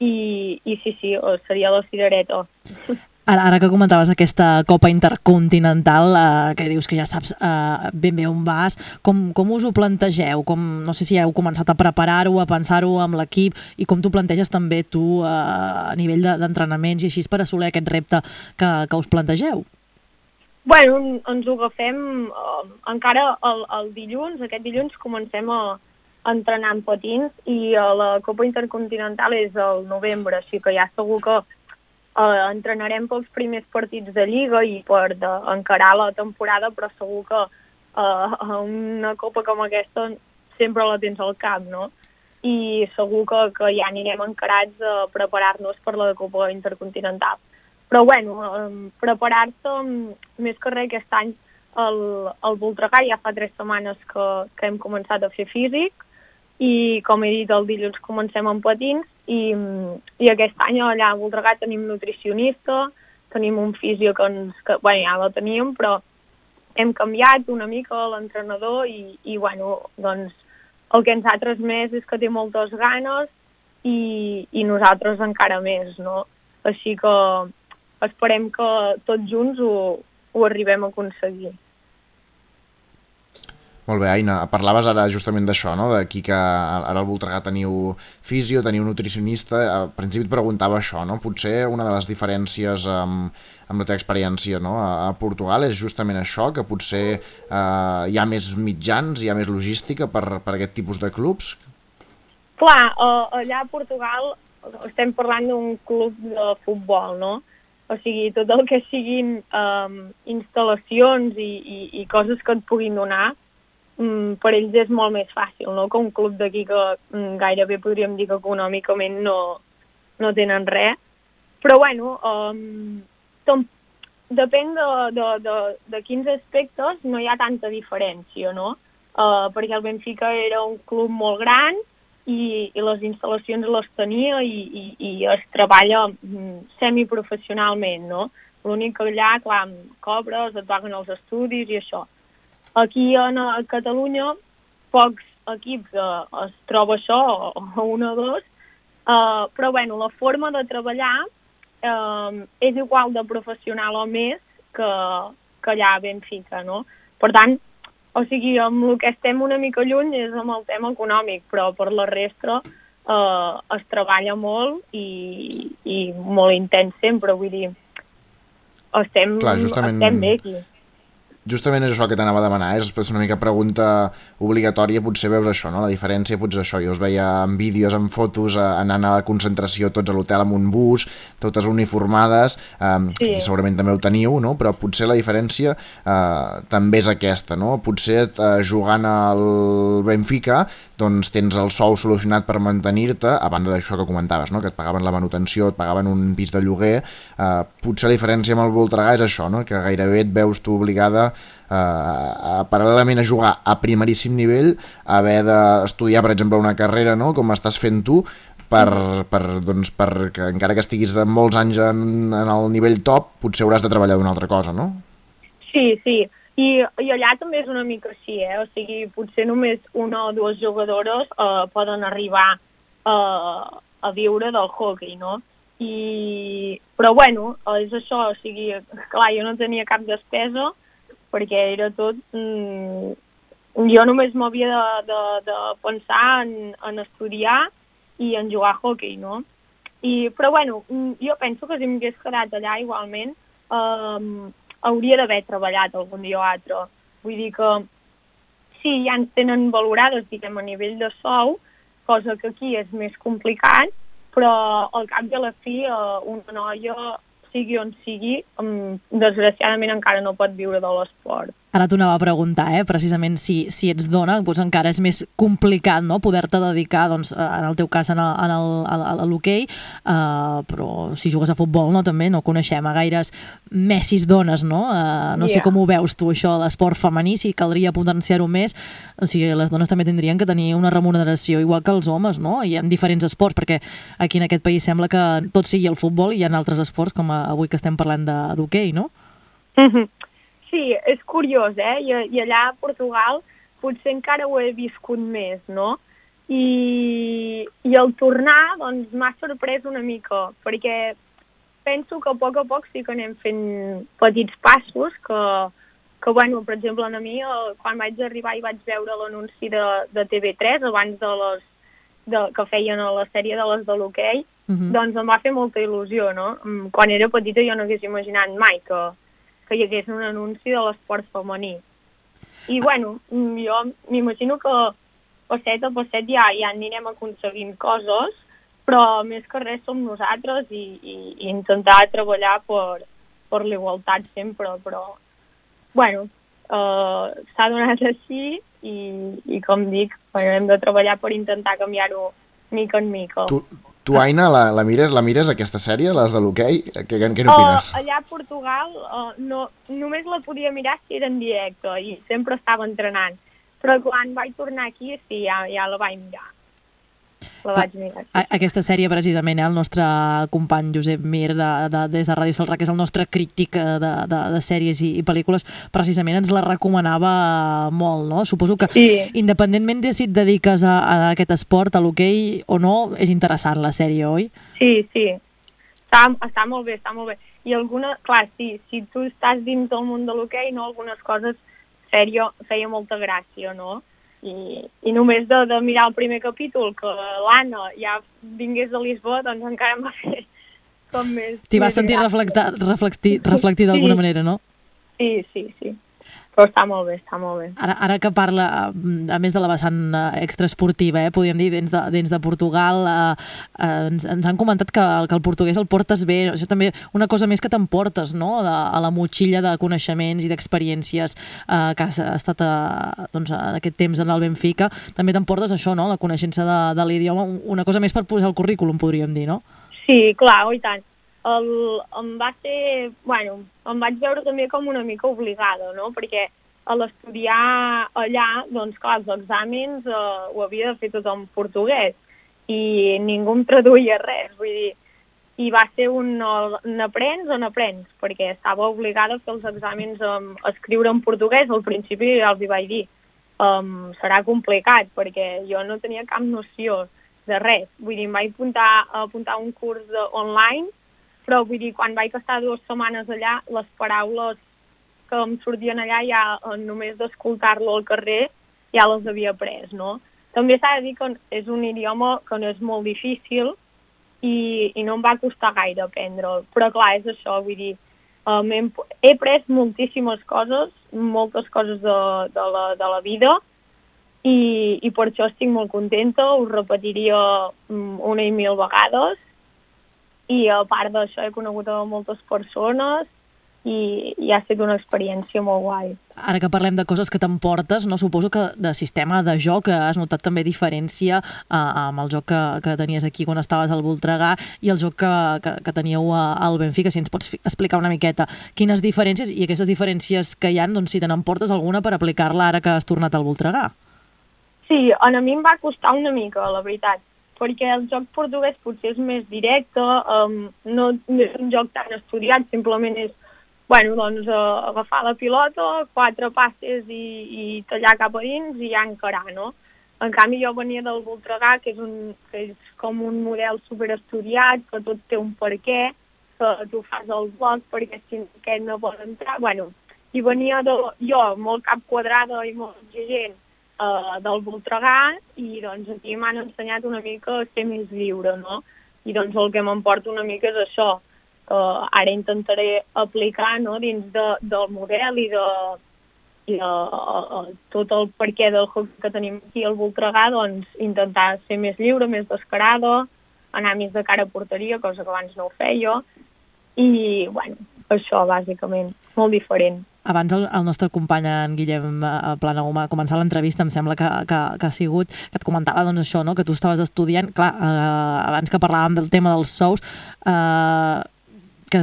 i, i sí, sí, seria la cirereta. Ara, ara que comentaves aquesta Copa Intercontinental, eh, que dius que ja saps eh, ben bé on vas, com, com us ho plantegeu? Com, no sé si heu començat a preparar-ho, a pensar-ho amb l'equip i com t'ho planteges també tu eh, a nivell de- d'entrenaments i així per assolir aquest repte que, que us plantegeu? Bueno, en- ens ho agafem eh, encara el, el dilluns, aquest dilluns comencem a, entrenar amb patins i eh, la Copa Intercontinental és el novembre, així que ja segur que eh, entrenarem pels primers partits de Lliga i per de, encarar la temporada, però segur que eh, una Copa com aquesta sempre la tens al cap, no? I segur que, que ja anirem encarats a preparar-nos per la Copa Intercontinental. Però bueno, eh, preparar-se més que res aquest any el, el Voltregà ja fa tres setmanes que, que hem començat a fer físic i com he dit el dilluns comencem amb patins i, i aquest any allà a Voltregà tenim nutricionista, tenim un fisio que, ens, que bueno, ja la teníem però hem canviat una mica l'entrenador i, i bueno, doncs el que ens ha transmès és que té moltes ganes i, i nosaltres encara més, no? Així que esperem que tots junts ho, ho arribem a aconseguir. Molt bé, Aina, parlaves ara justament d'això, no? d'aquí que ara al Voltregà teniu fisio, teniu nutricionista, al principi et preguntava això, no? potser una de les diferències amb, amb la teva experiència no? a, a Portugal és justament això, que potser eh, hi ha més mitjans, hi ha més logística per, per aquest tipus de clubs? Clar, allà a Portugal estem parlant d'un club de futbol, no? O sigui, tot el que siguin um, instal·lacions i, i, i coses que et puguin donar mm, per ells és molt més fàcil, no? Que un club d'aquí que mm, gairebé podríem dir que econòmicament no, no tenen res. Però bueno, um, tom, depèn de, de, de, de quins aspectes no hi ha tanta diferència, no? Uh, perquè el Benfica era un club molt gran i, i les instal·lacions les tenia i, i, i es treballa mm, semiprofessionalment, no? L'únic que allà, clar, cobres, et paguen els estudis i això. Aquí en, a Catalunya pocs equips eh, es troba això, o, o un o dos, eh, però bueno, la forma de treballar eh, és igual de professional o més que, que allà a Benfica, no? Per tant, o sigui, amb el que estem una mica lluny és amb el tema econòmic, però per la resta eh, es treballa molt i, i molt intens sempre, vull dir, estem, Clar, justament- estem bé aquí. Justament és això que t'anava a demanar, és una mica pregunta obligatòria, potser veus això, no? la diferència potser això, jo us veia en vídeos, en fotos, eh, anant a la concentració tots a l'hotel amb un bus, totes uniformades, eh, Sí. i segurament també ho teniu, no? però potser la diferència eh, també és aquesta, no? potser eh, jugant al Benfica doncs tens el sou solucionat per mantenir-te, a banda d'això que comentaves, no? que et pagaven la manutenció, et pagaven un pis de lloguer, eh, potser la diferència amb el Voltregà és això, no? que gairebé et veus tu obligada eh, a, paral·lelament a jugar a primeríssim nivell, haver d'estudiar, per exemple, una carrera, no? com estàs fent tu, per, per, doncs, per que encara que estiguis molts anys en, en el nivell top, potser hauràs de treballar d'una altra cosa, no? Sí, sí. I, I allà també és una mica així, eh? O sigui, potser només una o dues jugadores eh, poden arribar eh, a viure del hockey, no? I... Però bueno, és això, o sigui, clar, jo no tenia cap despesa perquè era tot... Mm, jo només m'havia de, de, de pensar en, en estudiar i en jugar a hockey, no? I, però bueno, mm, jo penso que si m'hagués quedat allà igualment um, hauria d'haver treballat algun dia o altre. Vull dir que sí, ja ens tenen valorades, diguem, a nivell de sou, cosa que aquí és més complicat, però al cap de la fi eh, una noia, sigui on sigui, um, desgraciadament encara no pot viure de l'esport. Ara t'ho anava a preguntar, eh? precisament si, si ets dona, doncs encara és més complicat no? poder-te dedicar, doncs, eh, en el teu cas, en el- en el- a, a, l'hoquei, uh, però si jugues a futbol no? també no coneixem a gaires messis dones, no? Uh, no sé Yeah. com ho veus tu, això, l'esport femení, si caldria potenciar-ho més, o sigui, les dones també tindrien que tenir una remuneració igual que els homes, no? I en diferents esports, perquè aquí en aquest país sembla que tot sigui el futbol i hi ha altres esports, com avui que estem parlant d'hoquei, no? Mhm. Sí, és curiós, eh? I, I allà a Portugal potser encara ho he viscut més, no? I, i al tornar, doncs, m'ha sorprès una mica, perquè penso que a poc a poc sí que anem fent petits passos, que, que bueno, per exemple, a mi, eh, quan vaig arribar i vaig veure l'anunci de, de TV3, abans de les de, que feien a la sèrie de les de l'hoquei, Mhm. doncs em va fer molta il·lusió, no? Mm, Quan era petita jo no hagués imaginat mai que, que hi hagués un anunci de l'esport femení. I bueno, jo m'imagino que passet a passet ja, ja anirem aconseguint coses, però més que res som nosaltres i, i, i intentar treballar per, per l'igualtat sempre, però bueno, eh, s'ha donat així i, i com dic, bueno, hem de treballar per intentar canviar-ho mica en mica. Tu, tu Aina, la, la, mires, la mires aquesta sèrie, les de l'hoquei? Què, què, què n'opines? Uh, allà a Portugal uh, no, només la podia mirar si era en directe i sempre estava entrenant. Però quan vaig tornar aquí sí, ja, ja la vaig mirar. La vaig mirar. A aquesta sèrie, precisament, eh, el nostre company Josep Mir, de, de, des de Ràdio Salrà, que és el nostre crític eh, de, de, de sèries i, i pel·lícules, precisament ens la recomanava molt, no? Suposo que, sí. independentment de si et dediques a, a aquest esport, a l'hoquei o no, és interessant la sèrie, oi? Sí, sí. Està, està molt bé, està molt bé. I alguna, clar, sí, si tu estàs dins del món de l'hoquei, no, algunes coses feia, feia molta gràcia, no? I, i només de, de mirar el primer capítol, que l'Anna ja vingués de Lisboa, doncs encara em va fer com més... T'hi vas sentir reflectar, reflectir, reflectir d'alguna Sí. manera, no? Sí, sí, sí. Però està molt bé, està molt bé. Ara, ara que parla, eh, a més de la vessant eh, extraesportiva, eh, podríem dir, dins de, dins de Portugal, eh, eh, ens, ens han comentat que, que el portuguès el portes bé, això també una cosa més que t'emportes, no?, de, a la motxilla de coneixements i d'experiències eh, que has estat eh, doncs, en aquest temps en el Benfica, també t'emportes això, no?, la coneixença de, de l'idioma, una cosa més per posar al currículum, podríem dir, no? Sí, clar, oi tant. El, em va ser, bueno, em vaig veure també com una mica obligada, no?, perquè a l'estudiar allà, doncs clar, els exàmens eh, ho havia de fer tot en portuguès i ningú em traduïa res, vull dir, i va ser un o n'aprens o n'aprens, perquè estava obligada a fer els exàmens a escriure en portuguès, al principi ja els hi vaig dir, um, serà complicat, perquè jo no tenia cap noció de res, vull dir, em vaig apuntar, apuntar un curs online, però vull dir, quan vaig estar dues setmanes allà, les paraules que em sortien allà ja eh, només d'escoltar-lo al carrer ja les havia après, no? També s'ha de dir que és un idioma que no és molt difícil i, i no em va costar gaire aprendre'l, però clar, és això, vull dir, um, he, he après moltíssimes coses, moltes coses de, de, la, de la vida i, i per això estic molt contenta, ho repetiria mm, una i mil vegades i a part d'això he conegut a moltes persones i, i ha estat una experiència molt guai. Ara que parlem de coses que t'emportes, no suposo que de sistema de joc has notat també diferència eh, amb el joc que, que tenies aquí quan estaves al Voltregà i el joc que, que, que teníeu al Benfica, si ens pots explicar una miqueta quines diferències i aquestes diferències que hi han, doncs si te n'emportes alguna per aplicar-la ara que has tornat al Voltregà. Sí, a mi em va costar una mica, la veritat, perquè el joc portuguès potser és més directe, um, no, no és un joc tan estudiat, simplement és bueno, doncs, uh, agafar la pilota, quatre passes i, i tallar cap a dins i ja encarar, no? En canvi, jo venia del Voltregà, que és, un, que és com un model superestudiat, que tot té un per què, que tu fas el bloc perquè si aquest no pot entrar... Bueno, i venia de, jo molt cap quadrada i molt exigent uh, del Voltregà i doncs aquí m'han ensenyat una mica a ser més lliure, no? I doncs el que m'emporta una mica és això, que ara intentaré aplicar no, dins de, del model i de, i de uh, tot el perquè del joc que tenim aquí al Voltregà, doncs intentar ser més lliure, més descarada, anar més de cara a porteria, cosa que abans no ho feia, i, bueno, això, bàsicament, molt diferent. Abans el, el nostre company en Guillem Planaguma a començar l'entrevista em sembla que, que, que ha sigut que et comentava doncs això, no? que tu estaves estudiant clar, eh, abans que parlàvem del tema dels sous eh, que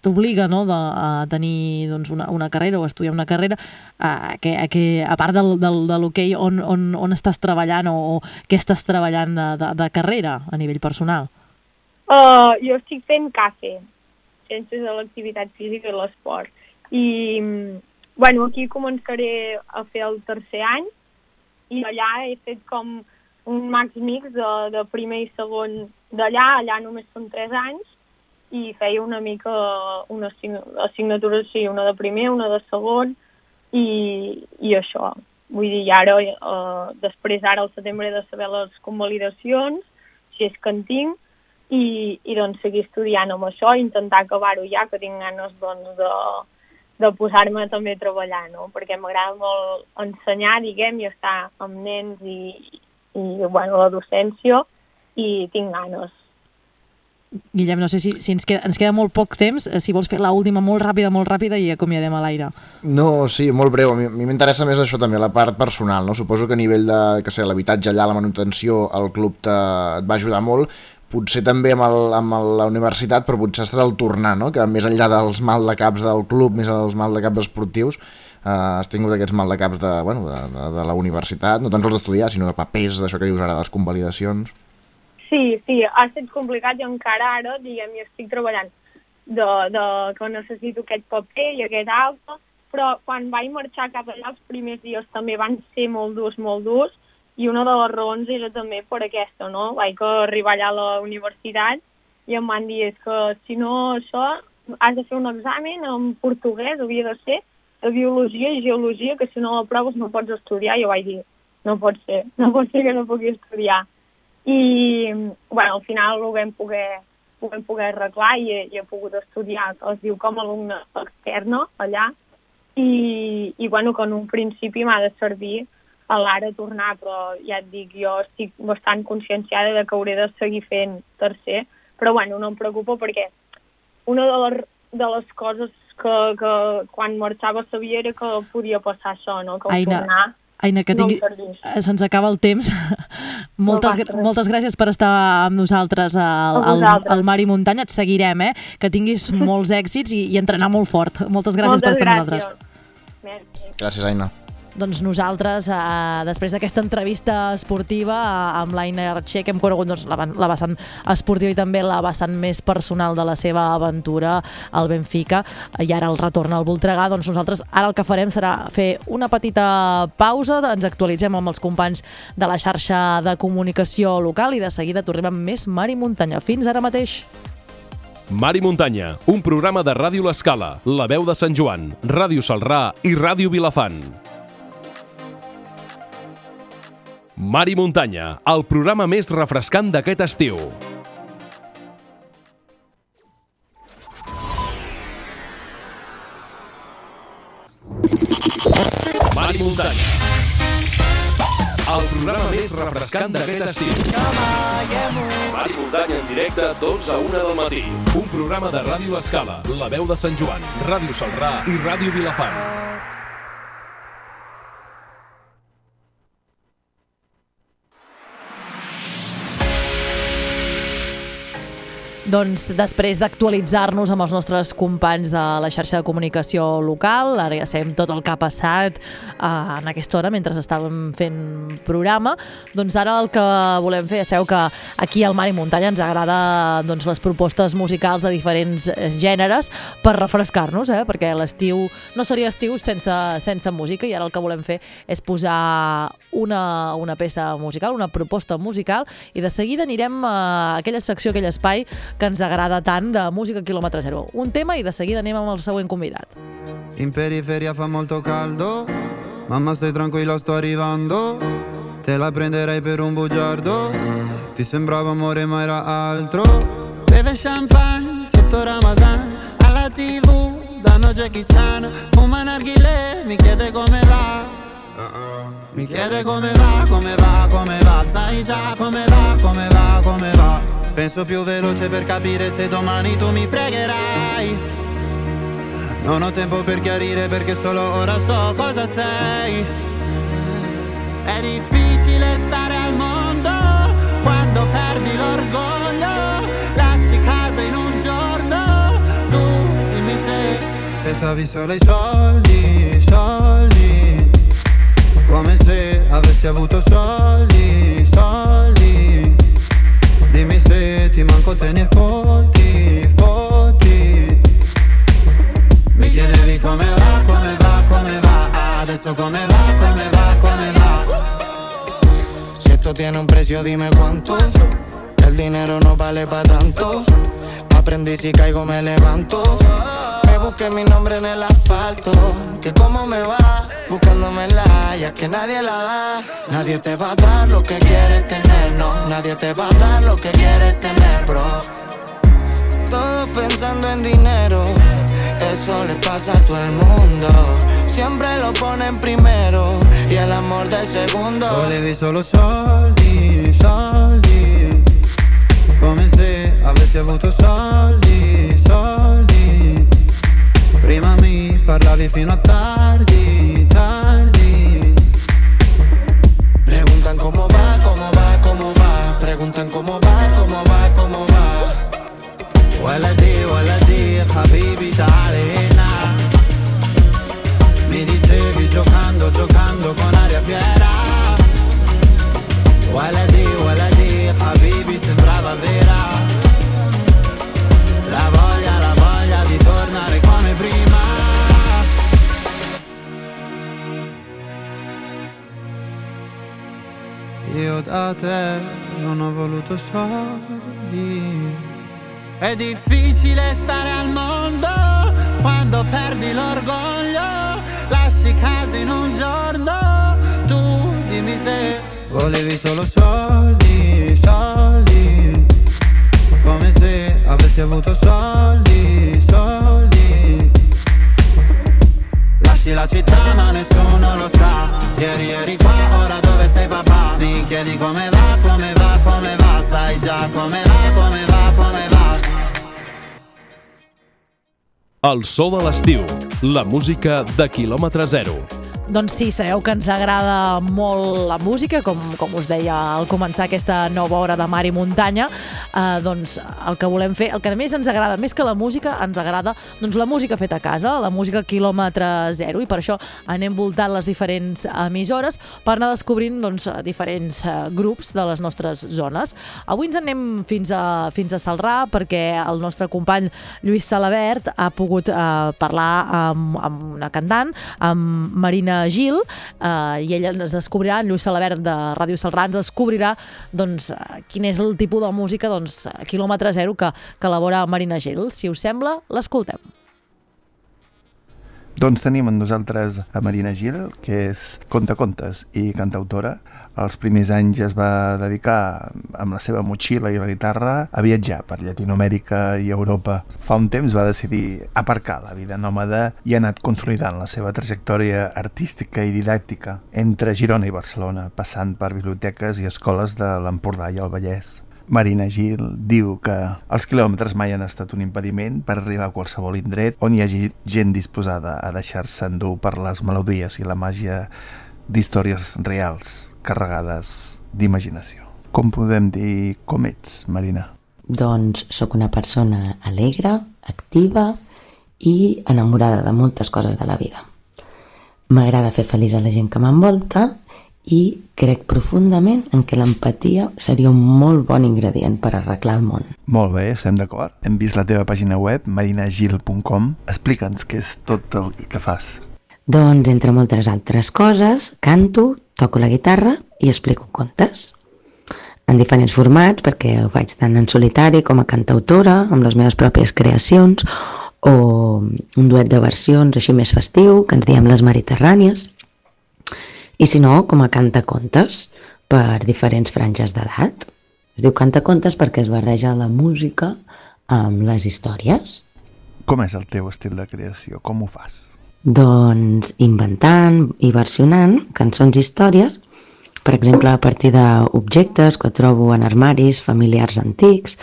t'obliga no, de, a tenir doncs, una, una carrera o estudiar una carrera, a, que, a, que, a part del, del, de l'hoquei, on, on, on estàs treballant o, o què estàs treballant de, de, de carrera a nivell personal? Uh, jo estic fent CAFE, Ciències de l'Activitat Física i l'Esport. I, bueno, aquí començaré a fer el tercer any i allà he fet com un max mix de, de primer i segon d'allà, allà només són tres anys, i feia una mica una assignatura, sí, una de primer, una de segon, i, i això. Vull dir, ara, eh, després ara al setembre he de saber les convalidacions, si és que en tinc, i, i doncs seguir estudiant amb això, intentar acabar-ho ja, que tinc ganes doncs, de, de posar-me també a treballar, no? perquè m'agrada molt ensenyar, diguem, i estar amb nens i, i bueno, la docència, i tinc ganes. Guillem, no sé si, si ens, queda, ens queda molt poc temps, eh, si vols fer l'última molt ràpida, molt ràpida i acomiadem a l'aire. No, sí, molt breu. A mi m'interessa més això també, la part personal. No? Suposo que a nivell de que sé, l'habitatge allà, la manutenció, el club te, et va ajudar molt, potser també amb, el, amb la universitat, però potser ha estat el tornar, no? que més enllà dels mal de caps del club, més els mal de caps esportius, eh, has tingut aquests mal de caps de, bueno, de, de, de la universitat, no tant els d'estudiar, sinó de papers, d'això que dius ara, de les convalidacions. Sí, sí, ha estat complicat i encara ara, diguem, hi estic treballant de, de que necessito aquest paper i aquest altre, però quan vaig marxar cap allà els primers dies també van ser molt durs, molt durs, i una de les raons era també per aquesta, no? Vaig arribar allà a la universitat i em van dir que si no això has de fer un examen en portuguès, havia de ser, de biologia i geologia, que si no la proves no pots estudiar. I jo vaig dir, no pot ser, no pot ser que no pugui estudiar i bueno, al final ho vam poder, ho vam poder arreglar i he, i he pogut estudiar, es diu com a alumne externa allà, i, i bueno, que en un principi m'ha de servir a l'ara tornar, però ja et dic, jo estic bastant conscienciada de que hauré de seguir fent tercer, però bueno, no em preocupo perquè una de les, de les coses que, que quan marxava sabia era que podia passar això, no? que al Aina, tornar Aina, que no tingui... eh, se'ns acaba el temps. moltes, res. moltes gràcies per estar amb nosaltres al, al, al Mar i Muntanya. Et seguirem, eh? Que tinguis molts èxits i, i entrenar molt fort. Moltes gràcies Moltes per estar amb gràcies. nosaltres. Merci. Gràcies, Aina. Doncs nosaltres, eh, després d'aquesta entrevista esportiva eh, amb l'Aina Archer, que hem conegut doncs, la, la vessant esportiva i també la vessant més personal de la seva aventura al Benfica, i ara el retorn al Voltregà, doncs nosaltres ara el que farem serà fer una petita pausa, ens actualitzem amb els companys de la xarxa de comunicació local i de seguida tornem amb més Mar i Muntanya. Fins ara mateix. Mar i Muntanya, un programa de Ràdio L'Escala, La Veu de Sant Joan, Ràdio Salrà i Ràdio Vilafant. Mar i Muntanya, el programa més refrescant d'aquest estiu. Mar i Muntanya. El programa més refrescant d'aquest estiu. Mar i Muntanya en directe, 12 a 1 del matí. Un programa de Ràdio Escala, La Veu de Sant Joan, Ràdio Salrà i Ràdio Vilafant. Doncs després d'actualitzar-nos amb els nostres companys de la xarxa de comunicació local, ara ja sabem tot el que ha passat eh, en aquesta hora mentre estàvem fent programa, doncs ara el que volem fer, ja sabeu que aquí al Mar i Muntanya ens agrada doncs, les propostes musicals de diferents eh, gèneres per refrescar-nos, eh? perquè l'estiu no seria estiu sense, sense música i ara el que volem fer és posar una, una peça musical, una proposta musical i de seguida anirem a aquella secció, aquell espai que ens agrada tant de música quilòmetre zero. Un tema i de seguida anem amb el següent convidat. In periferia fa molto caldo, mamma stai tranquilla sto arrivando, te la prenderei per un bugiardo, ti sembrava amore ma era altro. Beve champagne sotto Ramadan, alla tv danno Jackie Chan, fuma narghile, mi chiede come va. Mi chiede come va, come va, come va, sai già come va, come va, come va. Penso più veloce per capire se domani tu mi fregherai. Non ho tempo per chiarire perché solo ora so cosa sei. È difficile stare al mondo quando perdi l'orgoglio. Lasci casa in un giorno. Tu dimmi se pensavi solo ai soldi. Come se avessi avuto soldi, soldi. Dimmi se ti manco te ne fotti, fotti. Mi chiedevi come va, come va, come va. Adesso come va, come va, come va. Si esto tiene un precio, dime cuánto. El dinero no vale pa' tanto. Aprendí si caigo, me levanto. Busqué mi nombre en el asfalto. Que cómo me va, buscándome la ya que nadie la da. Nadie te va a dar lo que quieres tener, no. Nadie te va a dar lo que quieres tener, bro. Todos pensando en dinero. Eso le pasa a todo el mundo. Siempre lo ponen primero y el amor de segundo. Volevi solo soldi, soldi. Come se avessi avuto soldi. Prima mi parlavi fino a tardi, tardi. Preguntan cómo va, cómo va, cómo va. Preguntan cómo va, cómo va, cómo va. ولدي ولدي حبيبي تعالي هنا Mi dicevi giocando, giocando con aria fiera ولدي ولدي حبيبي sembrava vera Te non ho voluto soldi. È difficile stare al mondo quando perdi l'orgoglio, lasci casa in un giorno, tu dimmi se volevi solo soldi, soldi, come se avessi avuto soldi, soldi, lasci la città ma nessuno lo sa. Ieri eri qua, ora sei papà Mi chiedi come va, come va, come va Sai già come va, come va, come va El so de l'estiu. La música de quilòmetre zero. Doncs sí, sabeu que ens agrada molt la música, com, com us deia al començar aquesta nova hora de mar i muntanya, eh, doncs el que volem fer, el que més ens agrada, més que la música, ens agrada doncs, la música feta a casa, la música quilòmetre zero, i per això anem voltant les diferents emissores per anar descobrint doncs, diferents eh, grups de les nostres zones. Avui ens anem fins a, fins a Salrà perquè el nostre company Lluís Salabert ha pogut eh, parlar amb, amb una cantant, amb Marina Gil, eh, i ella ens descobrirà, en Lluís Salabert de Ràdio Salrà, ens descobrirà doncs, eh, quin és el tipus de música doncs, a quilòmetre zero que, que elabora Marina Gil. Si us sembla, l'escoltem. Doncs tenim amb nosaltres a Marina Gil, que és contacontes i cantautora. Els primers anys es va dedicar amb la seva motxilla i la guitarra a viatjar per Llatinoamèrica i Europa. Fa un temps va decidir aparcar la vida nòmada i ha anat consolidant la seva trajectòria artística i didàctica entre Girona i Barcelona, passant per biblioteques i escoles de l'Empordà i el Vallès. Marina Gil diu que els quilòmetres mai han estat un impediment per arribar a qualsevol indret on hi hagi gent disposada a deixar-se endur per les melodies i la màgia d'històries reals carregades d'imaginació. Com podem dir com ets, Marina? Doncs sóc una persona alegre, activa i enamorada de moltes coses de la vida. M'agrada fer feliç a la gent que m'envolta i crec profundament en que l'empatia seria un molt bon ingredient per arreglar el món. Molt bé, estem d'acord. Hem vist la teva pàgina web, marinagil.com. Explica'ns què és tot el que fas. Doncs, entre moltes altres coses, canto, toco la guitarra i explico contes. En diferents formats, perquè ho faig tant en solitari com a cantautora, amb les meves pròpies creacions, o un duet de versions així més festiu, que ens diem les Mediterrànies, i si no, com a cantacontes, per diferents franges d'edat. Es diu cantacontes perquè es barreja la música amb les històries. Com és el teu estil de creació? Com ho fas? Doncs inventant i versionant cançons i històries, per exemple, a partir d'objectes que trobo en armaris familiars antics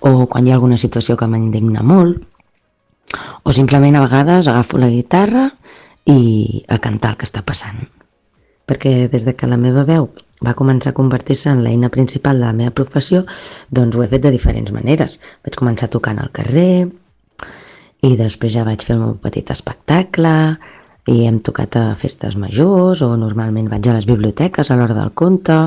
o quan hi ha alguna situació que m'indigna molt, o simplement a vegades agafo la guitarra i a cantar el que està passant. Perquè des de que la meva veu va començar a convertir-se en l'eina principal de la meva professió, doncs ho he fet de diferents maneres. Vaig començar tocant al carrer, i després ja vaig fer meu petit espectacle i hem tocat a festes majors o normalment vaig a les biblioteques a l'hora del conte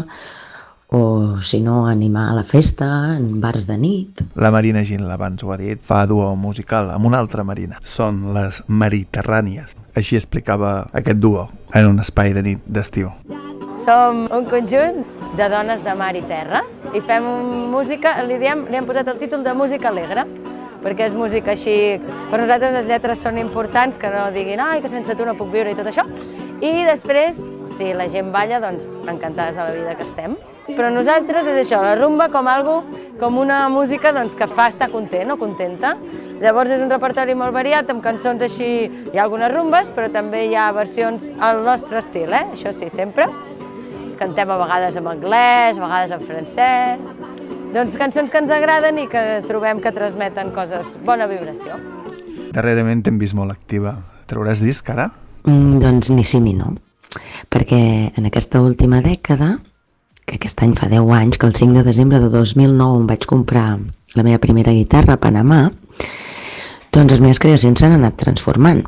o si no animar a la festa en bars de nit. La Marina Gil, abans ho ha dit, fa duo musical amb una altra Marina. Són les Mediterrànies. Així explicava aquest duo en un espai de nit d'estiu. Som un conjunt de dones de mar i terra i fem música, li, diem, li hem posat el títol de música alegre perquè és música així... Per nosaltres les lletres són importants, que no diguin ai, que sense tu no puc viure i tot això. I després, si la gent balla, doncs encantades a la vida que estem. Però nosaltres és això, la rumba com algo, com una música doncs, que fa estar content o contenta. Llavors és un repertori molt variat, amb cançons així, hi ha algunes rumbes, però també hi ha versions al nostre estil, eh? això sí, sempre. Cantem a vegades en anglès, a vegades en francès, doncs cançons que ens agraden i que trobem que transmeten coses, bona vibració. Darrerament t'hem vist molt activa. Trauràs disc ara? Mm, doncs ni sí ni no. Perquè en aquesta última dècada, que aquest any fa 10 anys, que el 5 de desembre de 2009 em vaig comprar la meva primera guitarra a Panamà, doncs les meves creacions s'han anat transformant.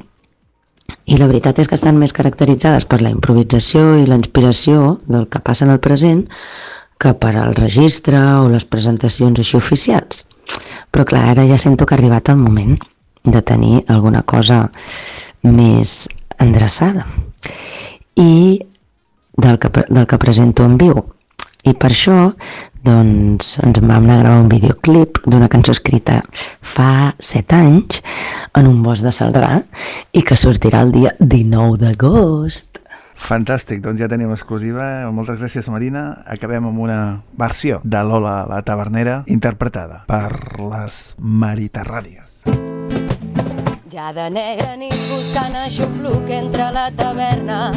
I la veritat és que estan més caracteritzades per la improvisació i la inspiració del que passa en el present que per al registre o les presentacions així oficials. Però clar, ara ja sento que ha arribat el moment de tenir alguna cosa més endreçada i del que, del que presento en viu. I per això doncs, ens vam anar a gravar un videoclip d'una cançó escrita fa 7 anys en un bosc de Saldrà i que sortirà el dia 19 d'agost. Fantàstic, doncs ja tenim exclusiva. Moltes gràcies, Marina. Acabem amb una versió de Lola la Tavernera interpretada per les Mediterrànies. Ja de negra nit buscant aixopluc entre la taverna.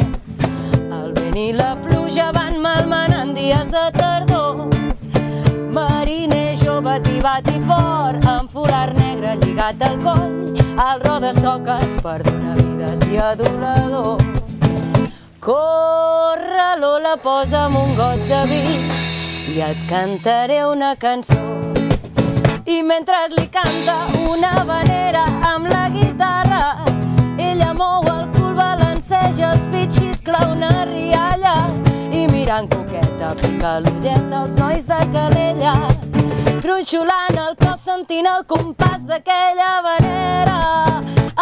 El vent i la pluja van malmenant dies de tardor. Mariner jove tibat i fort, amb folar negre lligat al coll, al ro de soques per donar vides i adulador. Corre, Lola, posa'm un got de vi i et cantaré una cançó. I mentre li canta una vanera amb la guitarra, ella mou el balanceja els bitxis, clau una rialla i mirant coqueta pica l'ullet als nois de Calella. Gronxolant el cos, sentint el compàs d'aquella vanera.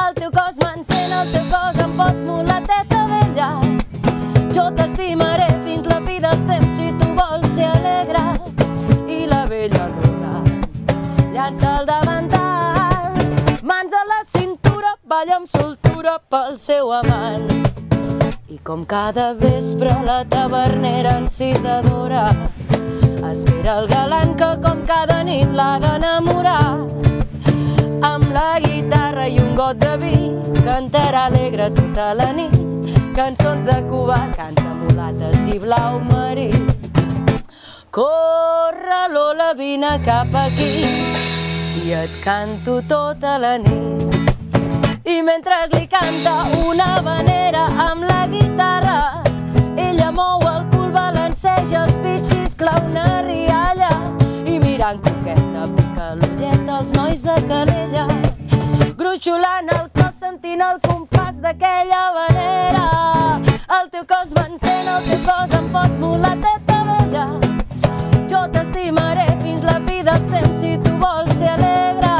El teu cos m'encén, el teu cos em pot mulateta vella. Jo t'estimaré balla amb soltura pel seu amant. I com cada vespre la tavernera encisadora espera el galant que com cada nit l'ha d'enamorar. Amb la guitarra i un got de vi cantarà alegre tota la nit cançons de Cuba, canta mulates i blau marí. Corre, Lola, vine cap aquí i et canto tota la nit. I mentre li canta una vanera amb la guitarra, ella mou el cul, balanceja els bitxis, clau una rialla i mirant coqueta pica l'ullet als nois de Calella. Gronxolant el cos, sentint el compàs d'aquella vanera. El teu cos m'encén, el teu cos em pot mulateta vella. Jo t'estimaré fins la dels temps si tu vols ser alegre.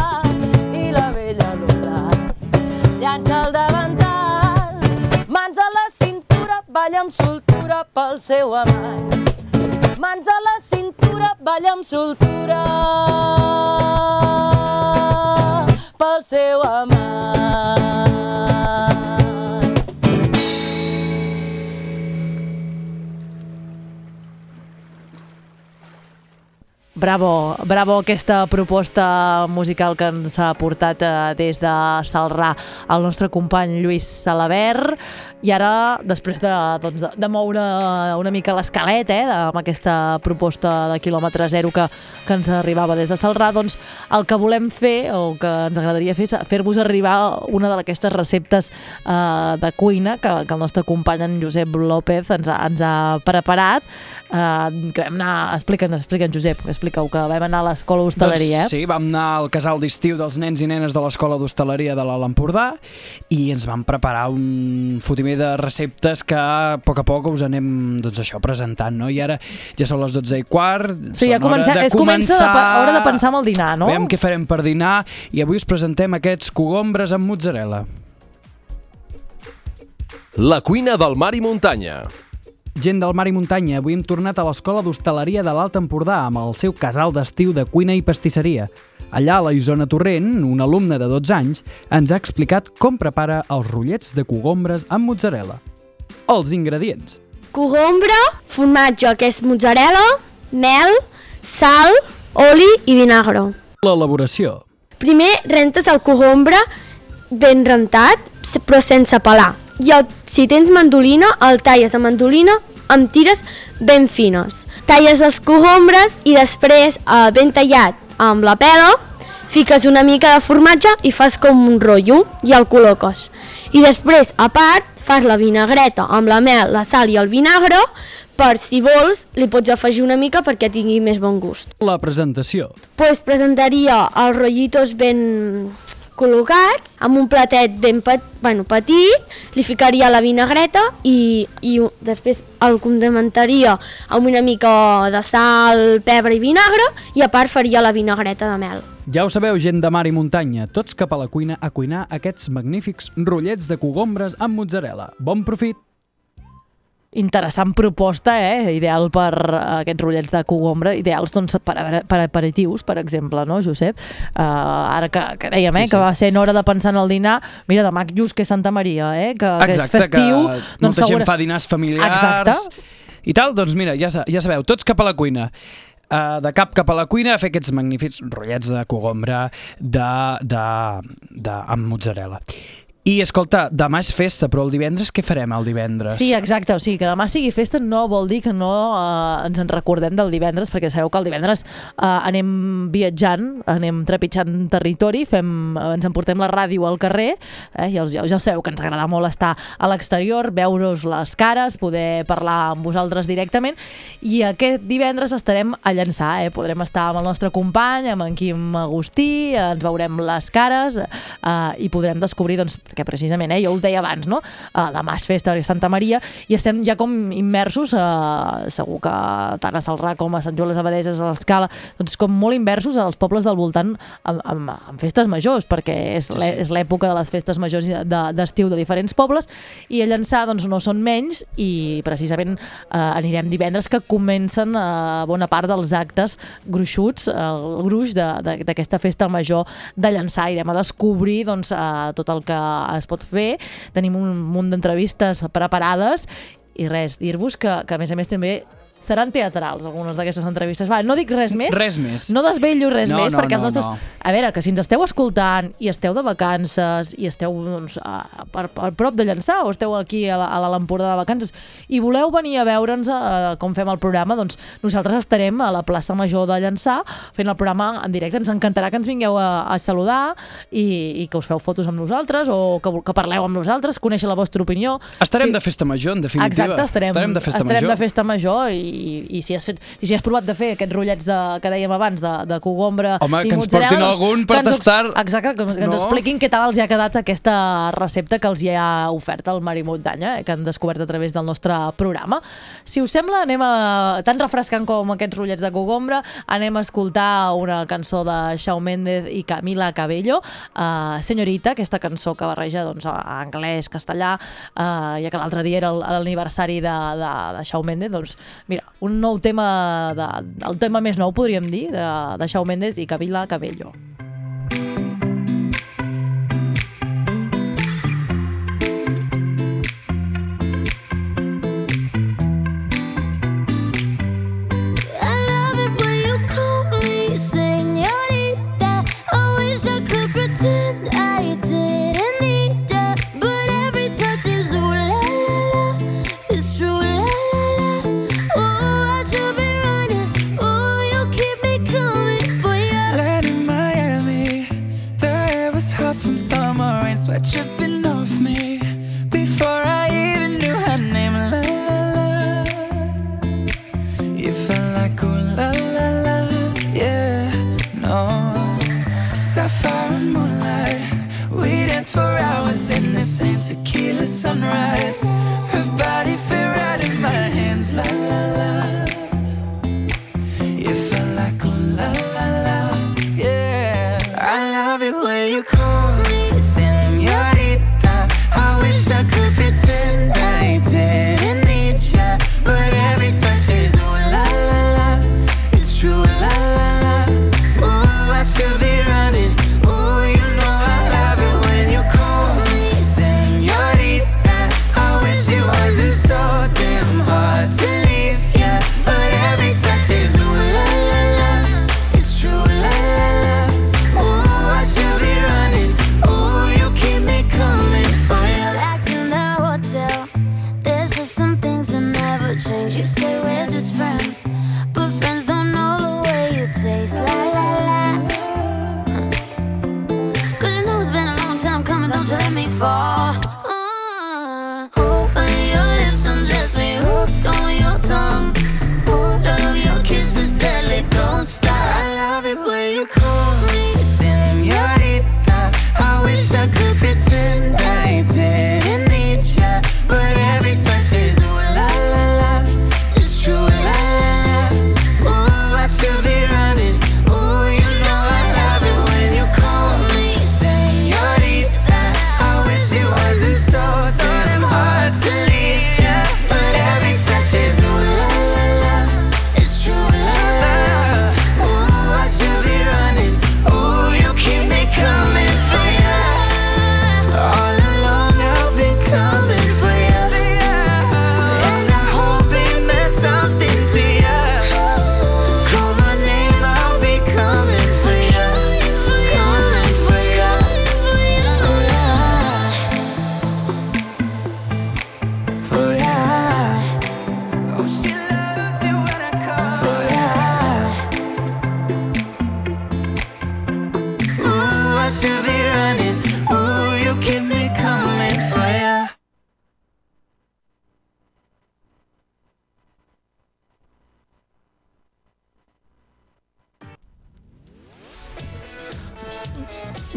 Llança el davantal. Mans a la cintura, balla amb soltura pel seu amant. Mans a la cintura, balla amb soltura pel seu amant. Bravo, bravo aquesta proposta musical que ens ha portat eh, des de Salrà el nostre company Lluís Salabert i ara, després de, doncs, de moure una mica l'escalet eh, amb aquesta proposta de quilòmetre zero que, que ens arribava des de Salrà, doncs el que volem fer, o que ens agradaria fer, és fer-vos arribar una d'aquestes receptes eh, de cuina que, que el nostre company en Josep López ens ha, ens ha preparat, eh, que vam anar... Explica'ns, explica'ns, Josep, explica-ho, que vam anar a l'escola d'hostaleria, Doncs eh? sí, vam anar al casal d'estiu dels nens i nenes de l'Escola d'Hostaleria de l'Alt Empordà i ens vam preparar un fotimer de receptes que a poc a poc us anem doncs això presentant, no? I ara ja són les 12 i quart, Sí, ja comença, hora de comença començar... a pe- hora de pensar en el dinar, no? Veiem què farem per dinar i avui us presentem aquests cogombres amb mozzarella. La cuina del mar i muntanya. Gent del mar i muntanya, avui hem tornat a l'Escola d'Hostaleria de l'Alt Empordà amb el seu casal d'estiu de cuina i pastisseria. Allà, la Isona Torrent, un alumne de 12 anys, ens ha explicat com prepara els rotllets de cogombres amb mozzarella. Els ingredients. Cogombre, formatge, que és mozzarella, mel, sal, oli i vinagre. L'elaboració. Primer rentes el cogombre ben rentat, però sense pelar. I el, si tens mandolina, el talles a mandolina amb tires ben fines. Talles els cogombres i després, eh, ben tallat amb la pela, fiques una mica de formatge i fas com un rotllo i el col·loques. I després, a part, fas la vinagreta amb la mel, la sal i el vinagre, per si vols, li pots afegir una mica perquè tingui més bon gust. La presentació. Pues presentaria els rotllitos ben col·locats amb un platet ben pet, bueno, petit, li ficaria la vinagreta i, i després el condimentaria amb una mica de sal, pebre i vinagre i a part faria la vinagreta de mel. Ja ho sabeu, gent de mar i muntanya, tots cap a la cuina a cuinar aquests magnífics rotllets de cogombres amb mozzarella. Bon profit! Interessant proposta, eh? Ideal per eh, aquests rotllets de cogombre, ideals doncs, per, a- per aperitius, per exemple, no, Josep? Uh, ara que, que dèiem, eh, Sí, sí. que va ser en hora de pensar en el dinar, mira, demà just que és Santa Maria, eh? Que, que és festiu. que molta gent fa dinars familiars Exacte. i tal, doncs mira, ja, ja sabeu, tots cap a la cuina. uh, de cap cap a la cuina a fer aquests magnífics rotllets de cogombra de, de, de, amb mozzarella. I, escolta, demà és festa, però el divendres què farem el divendres? Sí, exacte, o sigui que demà sigui festa no vol dir que no eh, ens en recordem del divendres, perquè sabeu que el divendres eh, anem viatjant, anem trepitjant territori, fem, eh, ens emportem la ràdio al carrer, eh, ja, ja, ja sabeu que ens agrada molt estar a l'exterior, veure-us les cares, poder parlar amb vosaltres directament, i aquest divendres estarem a llançar, eh, podrem estar amb el nostre company, amb en Quim Agustí, eh, ens veurem les cares eh, i podrem descobrir doncs, perquè precisament, eh, jo ho deia abans, no? Uh, demà és festa de Santa Maria i estem ja com immersos, uh, segur que tant a Salrà com a Sant Joan les Abadeses, a l'Escala, doncs com molt inversos als pobles del voltant amb, amb, amb festes majors, perquè és Sí, sí. l'època de les festes majors d'estiu de, de diferents pobles i a llançar doncs, no són menys i precisament eh, anirem divendres que comencen eh, bona part dels actes gruixuts, el gruix d'aquesta festa major de llançar. Irem a descobrir doncs, eh, tot el que es pot fer. Tenim un munt d'entrevistes preparades i res, dir-vos que, que a més a més també seran teatrals algunes d'aquestes entrevistes. Va, no dic res més. Res més. No desvello res No, més, no, perquè els no, nostres... no. A veure, que si ens esteu escoltant i esteu de vacances i esteu doncs, a, per, per prop de llançar o esteu aquí a la- a l'Empordà de vacances i voleu venir a veure'ns eh, com fem el programa, doncs nosaltres estarem a la plaça Major de Llançà fent el programa en directe. Ens encantarà que ens vingueu a, a saludar i, i que us feu fotos amb nosaltres o que, que parleu amb nosaltres, conèixer la vostra opinió. Estarem Sí. de festa major, en definitiva. Exacte, estarem, estarem de festa estarem major. de festa major i, i, si has fet i si has provat de fer aquests rotllets de, que dèiem abans de, de cogombra Home, i que ens mozzarella, portin algun per que ens tastar. Exacte, que, que ens No? expliquin què tal els hi ha quedat aquesta recepta que els hi ha ofert el Mari Muntanya, eh, que han descobert a través del nostre programa. Si us sembla, anem a, tan refrescant com aquests rotllets de cogombra, anem a escoltar una cançó de Shawn Mendes i Camila Cabello, uh, Senyorita, aquesta cançó que barreja doncs, a- anglès, castellà, uh, ja que l'altre dia era el- l'aniversari de, de, de Shawn Mendes, doncs mira, un nou tema, de, el tema més nou podríem dir, de, de Shawn Mendes i Camila Cabello.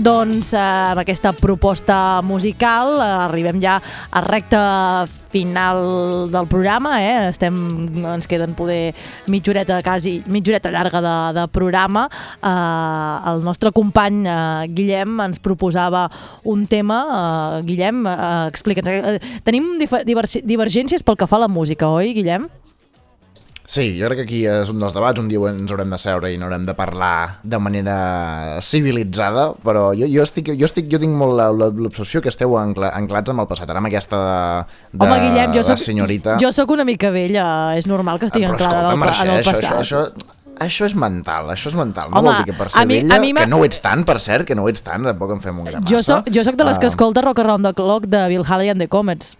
Doncs eh, amb aquesta proposta musical eh, arribem ja a recta final del programa, eh? Estem, ens queden poder mitjoreta, quasi, mitjoreta llarga de, de programa. Eh, el nostre company eh, Guillem ens proposava un tema. Eh, Guillem, eh, explica'ns. Eh, tenim divergències pel que fa a la música, oi, Guillem? Sí, jo crec que aquí és un dels debats, un dia ens haurem de seure i n'haurem de parlar de manera civilitzada, però jo, jo, estic, jo, estic, jo tinc molt l'obsessió que esteu ancla, anclats amb el passat, ara amb aquesta de, de, Home, Guillem, jo soc, senyorita. jo sóc una mica vella, és normal que estigui anclada escolta, en, el, Mercè, en el això, passat. això, això, això és mental, això és mental. No Home, vol dir que per ser mi- vella, mi que no ho ets tant, per cert, que no ho ets tant, tampoc en fem un gran Jo soc, jo soc de les que Ah, escolta Rock Around the Clock de Bill Haley and the Comets.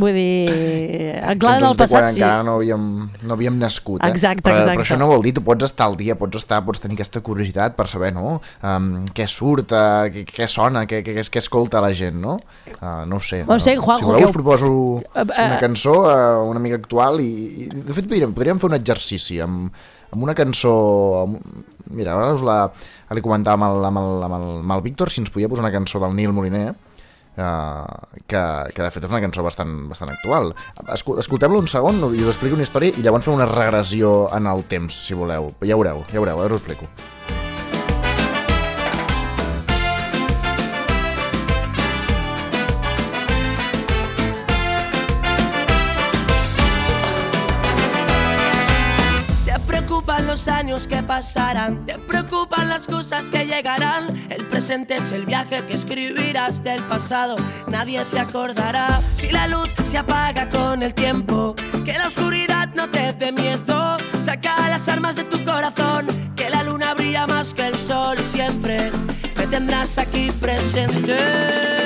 Vull dir, anclada en el Doncs de passat sí. encara no havíem, no havíem nascut. Eh? Exacte, però, exacte. Però això no vol dir, tu pots estar al dia, pots estar, pots tenir aquesta curiositat per saber, no? Um, què surt, uh, què, què sona, què, què, què escolta la gent, no? Uh, no ho sé. No sé, Juanjo, si voleu que- us proposo Eh, una cançó, uh, una mica actual, i, i de fet podríem, podríem fer un exercici amb, amb una cançó... Amb, mira, ara us la, li comentava amb el, amb, el, amb, el, amb el Víctor si ens podia posar una cançó del Nil Moliner, Uh, que, que de fet és una cançó bastant, bastant actual. Escol Escoltem-la un segon i us explico una història i llavors fem una regressió en el temps, si voleu. Ja veureu, ja veureu, ara us explico. Que pasarán, te preocupan las cosas que llegarán. El presente es el viaje que escribirás del pasado. Nadie se acordará si la luz se apaga con el tiempo. Que la oscuridad no te dé miedo. Saca las armas de tu corazón, que la luna brilla más que el sol. Siempre me tendrás aquí presente.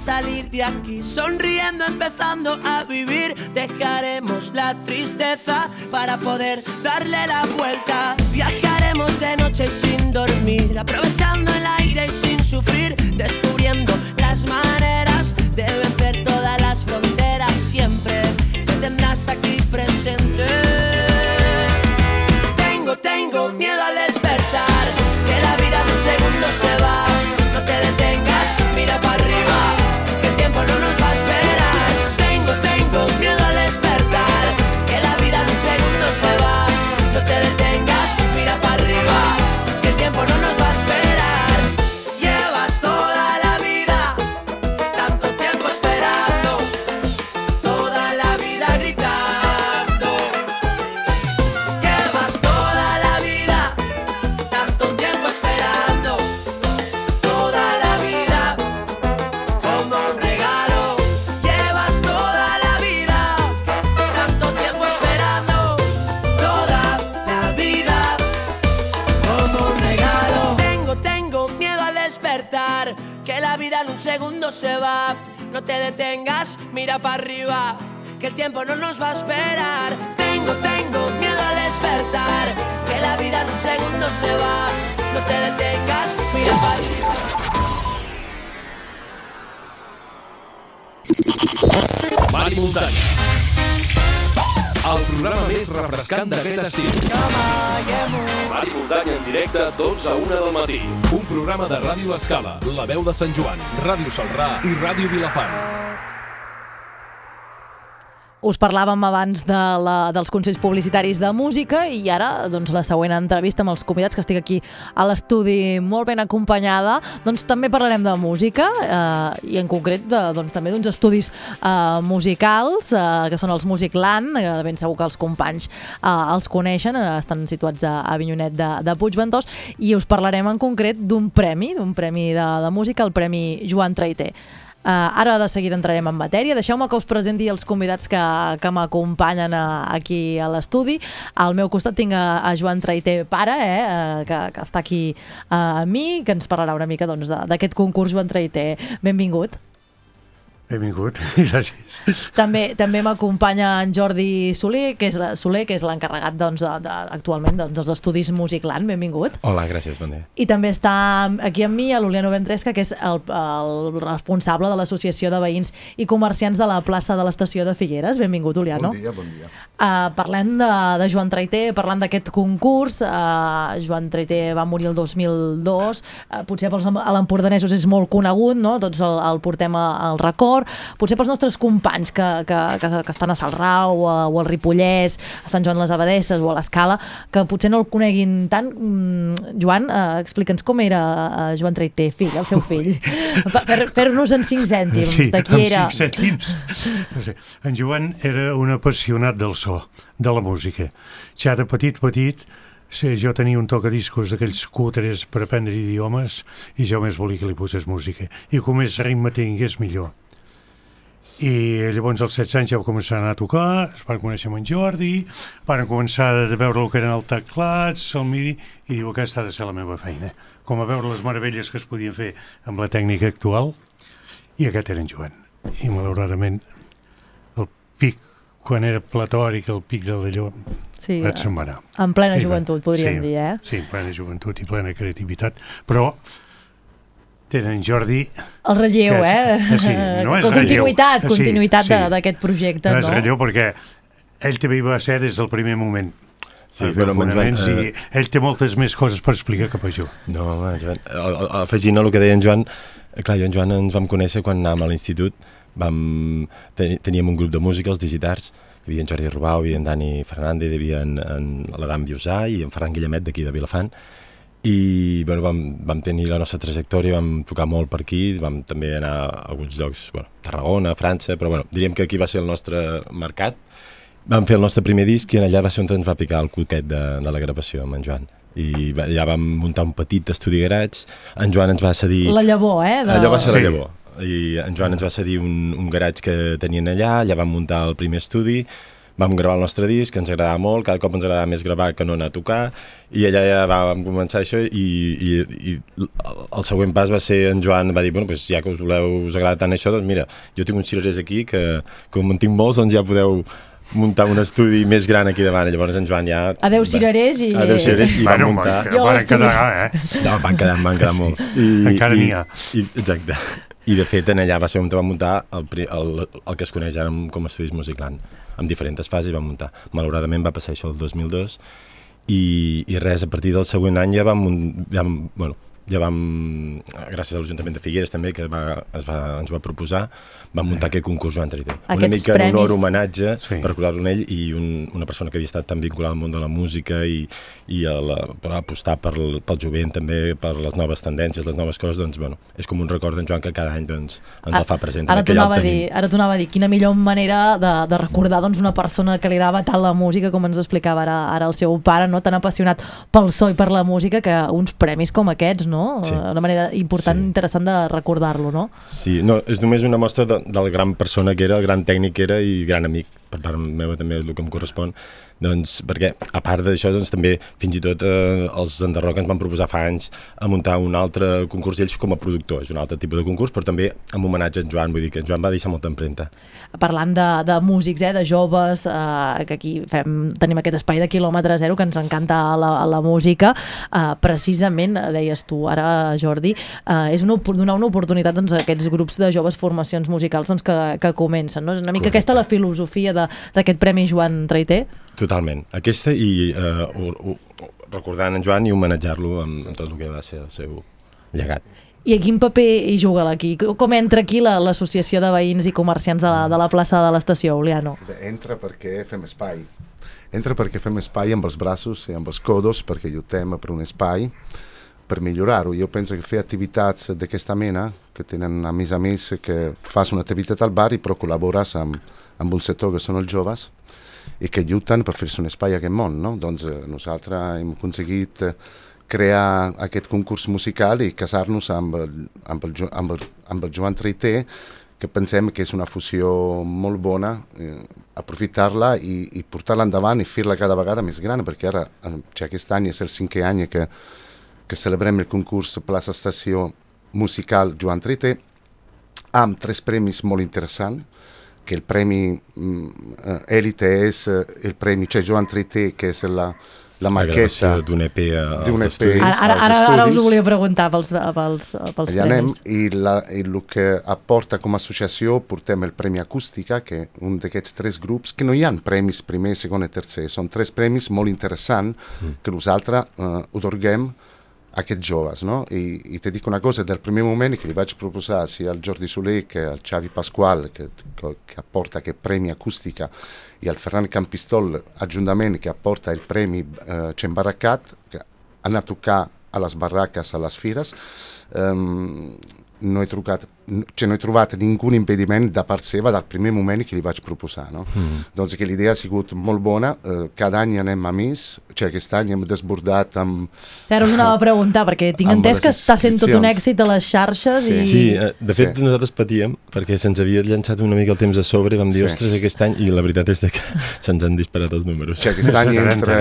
Salir de aquí, sonriendo, empezando a vivir. Dejaremos la tristeza para poder darle la vuelta. Viajaremos de noche sin dormir, aprovechando el aire y sin sufrir, descubriendo las maneras de vencer todas las fronteras. Siempre te tendrás aquí presente. Refrescant d'aquest estiu. Mari Muntanya en directe, 12 a 1 del matí. Un programa de Ràdio Escala, La Veu de Sant Joan, Ràdio Salrà i Ràdio Vilafant. Us parlàvem abans de la, dels consells publicitaris de música i ara doncs, la següent entrevista amb els convidats que estic aquí a l'estudi molt ben acompanyada doncs també parlarem de música eh, i en concret de, doncs, també d'uns estudis eh, musicals eh, que són els Musicland, eh, de ben segur que els companys eh, els coneixen, eh, estan situats a, a Vinyonet de, de Puigventós i us parlarem en concret d'un premi, d'un premi de, de música, el Premi Joan Traiter. Uh, ara de seguida entrarem en matèria. Deixeu-me que us presenti els convidats que, que m'acompanyen uh, aquí a l'estudi. Al meu costat tinc a, a Joan Traiter, pare, eh, uh, que, que està aquí uh, amb mi, que ens parlarà una mica doncs, d'aquest concurs. Joan Traiter, benvingut. Benvingut, gràcies. També també m'acompanya en Jordi Soler, que és la, Soler, que és l'encarregat doncs, de, de, actualment doncs, dels estudis Musicland. Benvingut. Hola, gràcies, bon dia. I també està aquí amb mi l'Uliano Ventresca, que és el, el responsable de l'Associació de Veïns i Comerciants de la plaça de l'Estació de Figueres. Benvingut, Uliano. Bon dia, bon dia. Uh, parlem de, de Joan Traiter, parlant d'aquest concurs. Uh, Joan Traiter va morir el 2002. Uh, potser pels a l'empordanesos és molt conegut, no? tots el, el portem al record. Potser pels nostres companys que, que, que, que estan a Salrà o, a, o al Ripollès, a Sant Joan de les Abadesses o a l'Escala, que potser no el coneguin tant. Mm, Joan, uh, explica'ns com era uh, Joan Traiter, fill, el seu fill. Per- per Fer-nos en cinc cèntims Sí, de qui era. cinc cèntims. No sé. En Joan era un apassionat del so, de la música. Ja de petit, petit, sí, jo tenia un tocadiscos d'aquells cutres per aprendre idiomes i jo més volia que li posés música. I com més ritme tingués, millor. I llavors als 16 anys ja va començar a anar a tocar, es van conèixer amb en Jordi, van començar a veure el que eren els teclats, el midi, i diu aquesta ha de ser la meva feina. Com a veure les meravelles que es podien fer amb la tècnica actual, i aquest era en Joan. I malauradament el pic, quan era platòric, el pic de d'allò, Sí, se'n va anar. en plena I joventut, podríem sí, dir, eh? Sí, en plena joventut i plena creativitat, però tenen Jordi... El relleu, que és- eh? que Sí, no és continuïtat, relleu. continuïtat sí, de- sí. d'aquest projecte, no? no? és relleu perquè ell també hi va ser des del primer moment. Sí, Sí, bueno, amb en Joan, fonaments, eh, i ell té moltes més coses per explicar que pas jo. No, home, Joan, afegint a el que deia en Joan, eh, clar, jo en Joan ens vam conèixer quan anàvem a l'institut, vam, ten, teníem un grup de música, els Digitars, hi havia en Jordi Rubau, hi havia en Dani Fernández, hi havia en, en l'Adam Biusà i en Ferran Guillemet d'aquí de Vilafant, i bueno, vam, vam tenir la nostra trajectòria, vam tocar molt per aquí, vam també anar a alguns llocs, bueno, Tarragona, França, però bueno, diríem que aquí va ser el nostre mercat. Vam fer el nostre primer disc i en allà va ser on ens va picar el cuquet de, de la gravació amb en Joan. I va- allà vam muntar un petit estudi garatge, en Joan ens va cedir... La llavor, eh? De... Allò va ser la Sí. llavor. I en Joan ens va cedir un, un garatge que tenien allà, allà vam muntar el primer estudi, vam gravar el nostre disc, ens agradava molt, cada cop ens agradava més gravar que no anar a tocar, i allà ja vam començar això, i, i, i el- següent pas va ser en Joan va dir, bueno, doncs ja que us voleu, us agrada tant això, doncs mira, jo tinc uns cirerers aquí que, com en tinc molts, doncs ja podeu muntar un estudi més gran aquí davant. I llavors en Joan ja... Adeu, cirerers, i... Adeu, cirerers, i Bueno, van muntar... van- Jo van quedar, eh? No, van quedar, van quedar molts. I, Encara n'hi ha. I, exacte. I de fet, en allà va ser on vam muntar el, el, el que es coneix ara com- com a Estudis Musicland. En diferents fases vam muntar. Malauradament va passar això el 2002 i, i res, a partir del següent any ja vam, vam- bueno, ja vam, gràcies a l'Ajuntament de Figueres també, que va, es va, ens va proposar, vam muntar aquest concurs Joan Traiter. Una Aquests mica en premis. honor, homenatge, sí. per recordar-lo en ell, i un, una persona que havia estat tan vinculada al món de la música i, i a la, per apostar per, pel jovent també, per les noves tendències, les noves coses, doncs, bueno, és com un record d'en Joan que cada any doncs, ens el fa present. Ara que ja el tornava, a tenim. dir, ara tornava a dir quina millor manera de, de recordar doncs, una persona que li agrada tant la música com ens explicava ara, ara el seu pare, no tan apassionat pel so i per la música que uns premis com aquests, no? Sí. Una manera important, Sí. interessant de recordar-lo, no? Sí, no, és només una mostra de, del gran persona que era, el gran tècnic que era i gran amic, per part meva també el que em correspon, doncs, perquè a part d'això doncs, també fins i tot eh, els Enderroc ens van proposar fa anys a muntar un altre concurs d'ells com a productor, és un altre tipus de concurs, però també amb homenatge a en Joan, vull dir que en Joan va deixar molta empremta. Parlant de, de músics, eh, de joves, eh, que aquí fem, tenim aquest espai de quilòmetre zero que ens encanta la, la música, eh, precisament, deies tu ara, Jordi, eh, és una, donar una oportunitat doncs, a aquests grups de joves formacions musicals doncs, que, que comencen. No? És una mica Correcte. aquesta la filosofia d'aquest Premi Joan Traiter? Totalment. Aquesta i eh, ho, ho, recordant en Joan i homenatjar-lo amb, amb tot el que va ser el seu llegat. I a quin paper hi juga aquí? Com entra aquí la- l'Associació de Veïns i Comerciants de la, de la plaça de l'estació, Oliano? Entra perquè fem espai. Entra perquè fem espai amb els braços i amb els codos perquè lluitem per un espai per millorar-ho. Jo penso que fer activitats d'aquesta mena, que tenen a més a més que fas una activitat al bar i però col·labores amb, amb un sector que són els joves i que lluiten per fer-se un espai a aquest món. No? Doncs eh, nosaltres hem aconseguit eh, crear aquest concurs musical i casar-nos amb, amb, el, amb, el, amb el Joan Traiter, que pensem que és una fusió molt bona, eh, aprofitar-la i, i portar-la endavant i fer-la cada vegada més gran, perquè ara, eh, ja aquest any és el cinquè any que, que celebrem el concurs Plaça Estació Musical Joan Traiter, amb tres premis molt interessants, que el premi mm, eh, Elite eh, el premi, cioè Joan Trité, que és la, la maqueta d'un EP a- d'un EP estudis. Ara, ara, ara, ara us ho volia preguntar pels, pels, pels Allà anem premis. i, la, i el que aporta com a associació portem el Premi Acústica, que un d'aquests tres grups, que no hi ha premis primer, segon i tercer, són tres premis molt interessants Mm. que nosaltres eh, otorguem a aquests joves, no? I, i te dic una cosa, del primer moment que li vaig proposar sia al Jordi Soler que al Xavi Pasqual, que, que, que aporta aquest Premi Acústica, i al Ferran Campistol, adjuntament, que aporta il premi eh, C'è Imbarracat, que han a tocar a les barraques, a les ehm, no he, cioè, no trobat ningú impediment de part seva del primer moment que li vaig proposar. No? Mm. Doncs que l'idea ha sigut molt bona, eh, cada any anem a més, cioè, aquest any hem desbordat amb... Ara us anava a preguntar, perquè tinc entès que està sent tot un èxit a les xarxes i... Sí, eh, de fet Sí. nosaltres patíem perquè se'ns havia llançat una mica el temps a sobre i vam dir, Sí. ostres, aquest any, i la veritat és de que se'ns han disparat els números. Sí, aquest any entre,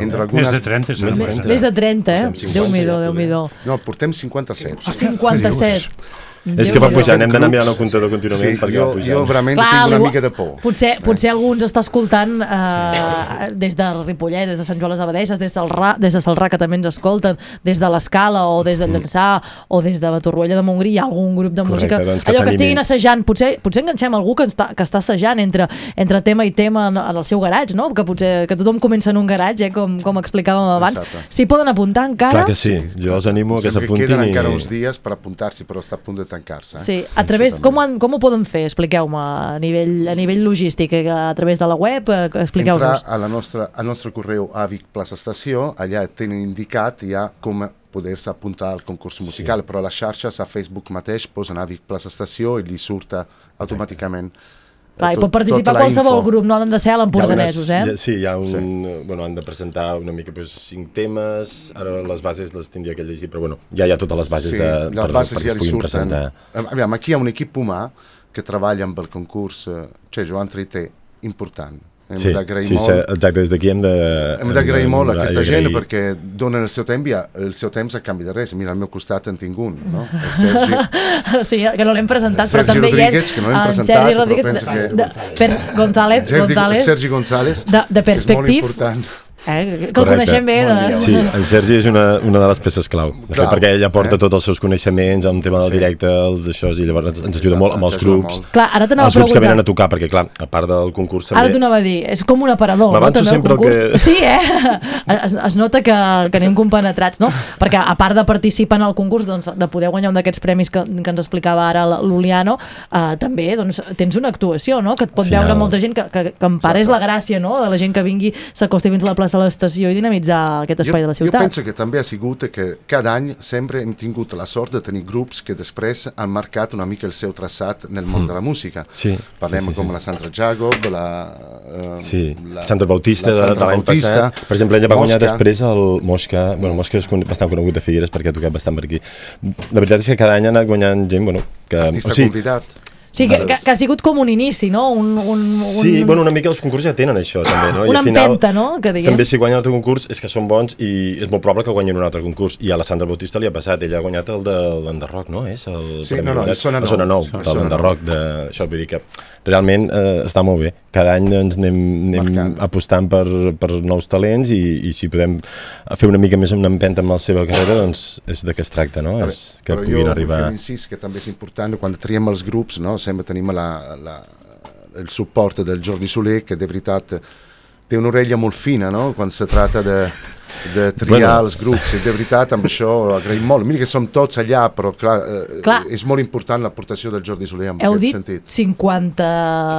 entre algunes... Més de 30, Més de Més, 30. més de 30, eh? Portem 50 Déu-m'hi-do, ja, Déu-m'hi-do. No, portem 57. 57. És que va pujant, hem d'anar mirant el comptador contínuament Sí, perquè jo, va pujant. jo realment Clar, tinc una mica de por. Potser, potser algú ens està escoltant eh, des de Ripollès, des de Sant Joan les Abadesses, des del Ra, des de Salrà, que també ens escolten, des de l'Escala o des de Llançà o des de la Torroella de Montgrí, hi ha algun grup de Correcte, música, doncs que allò que estiguin assajant, potser, potser enganxem algú que està, que està assajant entre, entre tema i tema en, en el seu garatge, no? que potser que tothom comença en un garatge, eh? com, com explicàvem abans. Exacte. S'hi poden apuntar encara? Clar que sí, jo els animo a que s'apuntin queden i... encara uns dies per apuntar-s'hi, però està a punt de tancar-se. Eh? Sí, a través, com, han, com ho poden fer? Expliqueu-me a nivell, a nivell logístic, eh, a través de la web, eh, Entrar expliqueu-nos. a la nostra, al nostre correu a Vic Plaça Estació, allà tenen indicat ja com poder-se apuntar al concurs musical, però a les xarxes, a Facebook mateix, posen a Vic Plaça Estació i li surta automàticament. eh, Clar, tot- pot participar tota qualsevol info. grup, no han de ser a l'empordanesos, eh? unes- Sí, hi ha un... Sí. Bueno, han de presentar una mica pues, cinc temes, ara les bases les tindria que llegir, però bueno, ja hi ha totes les bases sí, de, les per, bases perquè ja es li puguin surten. presentar. Am- Aviam, aquí hi ha un equip humà que treballa amb el concurs, eh, cioè Joan Trité, important. Hem Sí, d'agrair sí, molt. sí, exacte, des d'aquí hem de... Hem d'agrair molt a aquesta gent perquè donen el seu temps i el seu temps a canvi de res. Mira, al meu costat en tinc un, no? El Sergi, sí, que no l'hem presentat, però també hi que no és l'hem en presentat, Sergi però Rodríguez, penso que- de, per, González, Sergi, González Sergi González, de, de és molt important. Eh, que el coneixem bé. De... Sí, en Sergi és una, una de les peces clau, de fet, perquè ell aporta eh? tots els seus coneixements en tema del Sí. directe, els d'això, i llavors ens, ens ajuda Exacte, molt amb els grups, molt. Clar, ara els a grups que preguntar. venen a tocar, perquè clar, a part del concurs Ara també... t'ho anava a dir, és com un aparador, no? M'avanço el sempre el que- Sí, eh? Es, es nota que, que anem compenetrats, no? Perquè a part de participar en el concurs, doncs, de poder guanyar un d'aquests premis que, que ens explicava ara l'Uliano, eh, també doncs, tens una actuació, no? Que et pot Final. veure molta gent, que, que, que en part és la gràcia, no? De la gent que vingui, s'acosti fins a la plaça de l'estació i dinamitzar aquest espai de la Jo ciutat. penso que també ha sigut que cada any sempre hem tingut la sort de tenir grups que després han marcat una mica el seu traçat nel món Mm. de la música. Sí, Parlem sí, sí, com sí. la Sandra Jacob, la... Eh, Sí, la, Sandra Bautista la de, de Sandra l'any Bautista, passat. Per exemple, ella va guanyar després el Mosca. Bueno, Mosca és bastant conegut de Figueres perquè ha tocat bastant per aquí. La veritat és que cada any ha anat guanyant gent, bueno, que... Artista o sigui, convidat. Sí, que, que, que ha sigut com un inici, no? Un, un, un, Sí, bueno, una mica els concursos ja tenen això, també, no? Una I al final, empenta, no? Que diguem. També si guanyen un altre concurs és que són bons i és molt probable que guanyin un altre concurs. I a la Sandra Bautista li ha passat, ella ha guanyat el de l'Enderroc, no? És el Sí, no, no, el Sona el Sona Nou. El de l'Enderroc, de... això vull dir que realment eh, està molt bé. Cada any ens anem, anem apostant per, per nous talents i, i si podem fer una mica més una empenta amb la seva carrera, doncs és de què es tracta, no? A És veure, que però puguin jo arribar... vull fer l'incís que també és important quan triem els grups, no? Sempre tenim la, la, il suport del Jordi Soler che de veritat té un'orella molt fina no? quan si tratta de, de triar Bueno. els grups i de veritat amb això agraïm molt mira que som tots allà però clar, eh, Clar. és molt important l'aportació del Jordi Soler en Heu aquest dit sentit 50...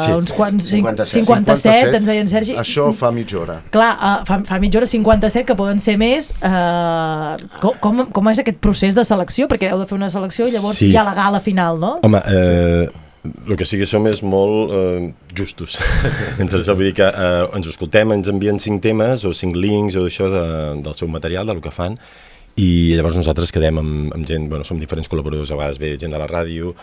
Sí. Uns quants, 57. 57, ens deien Sergi. això fa mitja hora Clar, uh, fa, fa mitja hora 57, que poden ser més. Uh, com, com, com és aquest procés de selecció? Perquè heu de fer una selecció i llavors Sí. hi ha la gala final, no? Home, eh, el que sí que som és molt eh, justos. Entre això vull dir que eh, ens escoltem, ens envien cinc temes o cinc links o això de, del seu material, del que fan, i llavors nosaltres quedem amb, amb gent, bueno, som diferents col·laboradors, a vegades ve gent de la ràdio,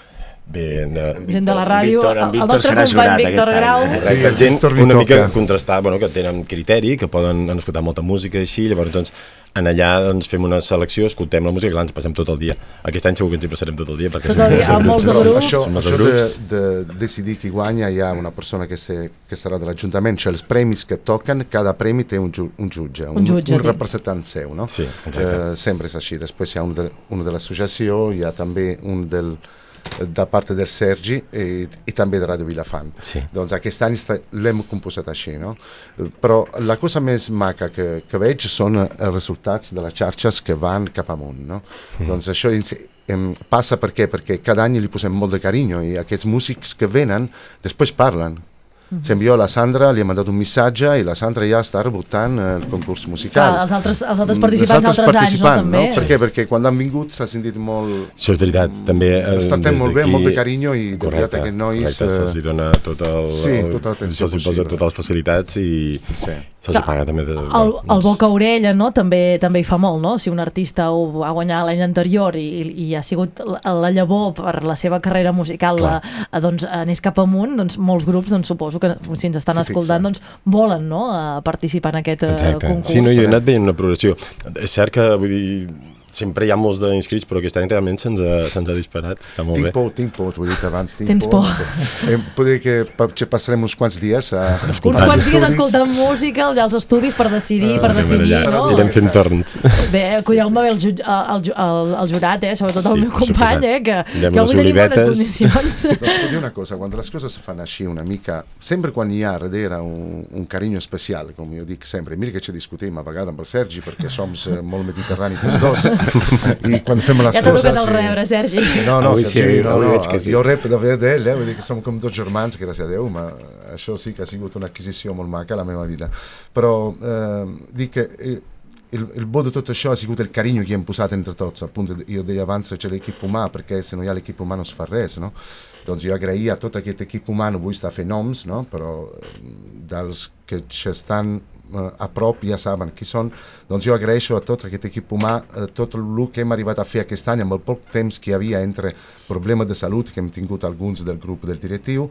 Bé, de... Gent de la ràdio, Víctor- en el- el Víctor nostre serà company jurat Víctor aquest any, Grau. eh? Correcte, Sí, gent Víctor una mica contrastada, bueno, que tenen criteri, que poden han escoltat molta música i així, llavors doncs, en allà doncs, fem una selecció, escoltem la música i clar, ens passem tot el dia. Aquest any segur que ens hi passarem tot el dia. Perquè Tot el dia, amb molts de Però grups. Això, això grups. de, de decidir qui guanya hi ha una persona que, se, que serà de l'Ajuntament, cioè els premis que toquen, cada premi té un, ju, un jutge, un, Un jutge, un representant seu, no? Sí, exacte. Eh, sempre és així. Després hi ha un de, un de l'associació, hi ha també un del, da parte del Sergi i, i també de Radio Vilafant. Sí. Doncs aquest any sta- l'hem composat així, no? Eh, Però la cosa més maca que, que veig són els resultats de les xarxes que van cap amunt, no? Doncs això em, passa perquè perquè cada any li posem molt de carinyo i aquests músics que venen després parlen. Mhm. Sembla jo a la Sandra li he mandat un missatge i la Sandra ja està rebotant eh, el concurs musical. Clar, els altres- els altres Mm, participants altres d'altres anys, no, també? Per què? Perquè quan han vingut s'ha sentit molt... Això és veritat, també... eh, Els tractem des molt bé, molt de carinyo i de veritat Correcte, aquests nois, Correcte, eh, se'ls dona tot el... sí, el- tota l'atenció Se'ls hi posa possible. totes les facilitats i sí. Se'ls hi paga també. De, El, el boca a orella no? també també hi fa molt, no? Si un artista ho va guanyar l'any anterior i, i ha sigut la, la llavor per la seva carrera musical la, Clar. doncs, anés cap amunt, doncs molts grups doncs, suposo que si ens estan Sí, escoltant doncs, volen no? a participar en aquest eh, Exacte. concurs. Sí, no, jo he anat veient una progressió. És cert que, vull dir, sempre hi ha molts d'inscrits, però aquest any realment se'ns ha, se ha disparat. Està molt Tinc bé. por, tinc por, t'ho he dit abans, tinc Tens por. Eh, puc dir que passarem uns quants dies a Uns escoltar quants els dies estudis. escoltant música allà als estudis per decidir, per Anem definir, allà, no? Irem fent torns. Bé, cuideu-me bé el, ju el, ju- el, el jurat, eh? sobretot el Sí, meu per company, eh? que, Anirem que avui tenim bones condicions. Doncs puc dir una cosa, quan les coses se fan així una mica, sempre quan hi ha darrere un, un carinyo especial, com jo dic sempre, mira que ci discutim a vegades amb el Sergi perquè som eh, molt mediterranis tots dos, i quan fem les Ja t'ha coses... tocat el rebre, Sergi. No, no, Avui Sergi, sí, no, no, veig que sí. jo rep de d'ell, eh? vull dir que som com dos germans, gràcies a Déu, ma això sí que ha sigut una adquisició molt maca a la meva vida. Però eh, dic que el, el, bo de tot això ha sigut el carinyo que hem posat entre tots, appunto, io deia abans c'è l'equip humà, perquè se no hi ha l'equip humà no es fa res, no? Doncs jo agraïa a tot aquest equip humà, no vull estar fer noms, no? però eh, dels que estan eh, a prop ja saben qui són, doncs jo agraeixo a tot aquest equip humà eh, tot el que hem arribat a fer aquest any amb el poc temps que hi havia entre problemes de salut que hem tingut alguns del grup del directiu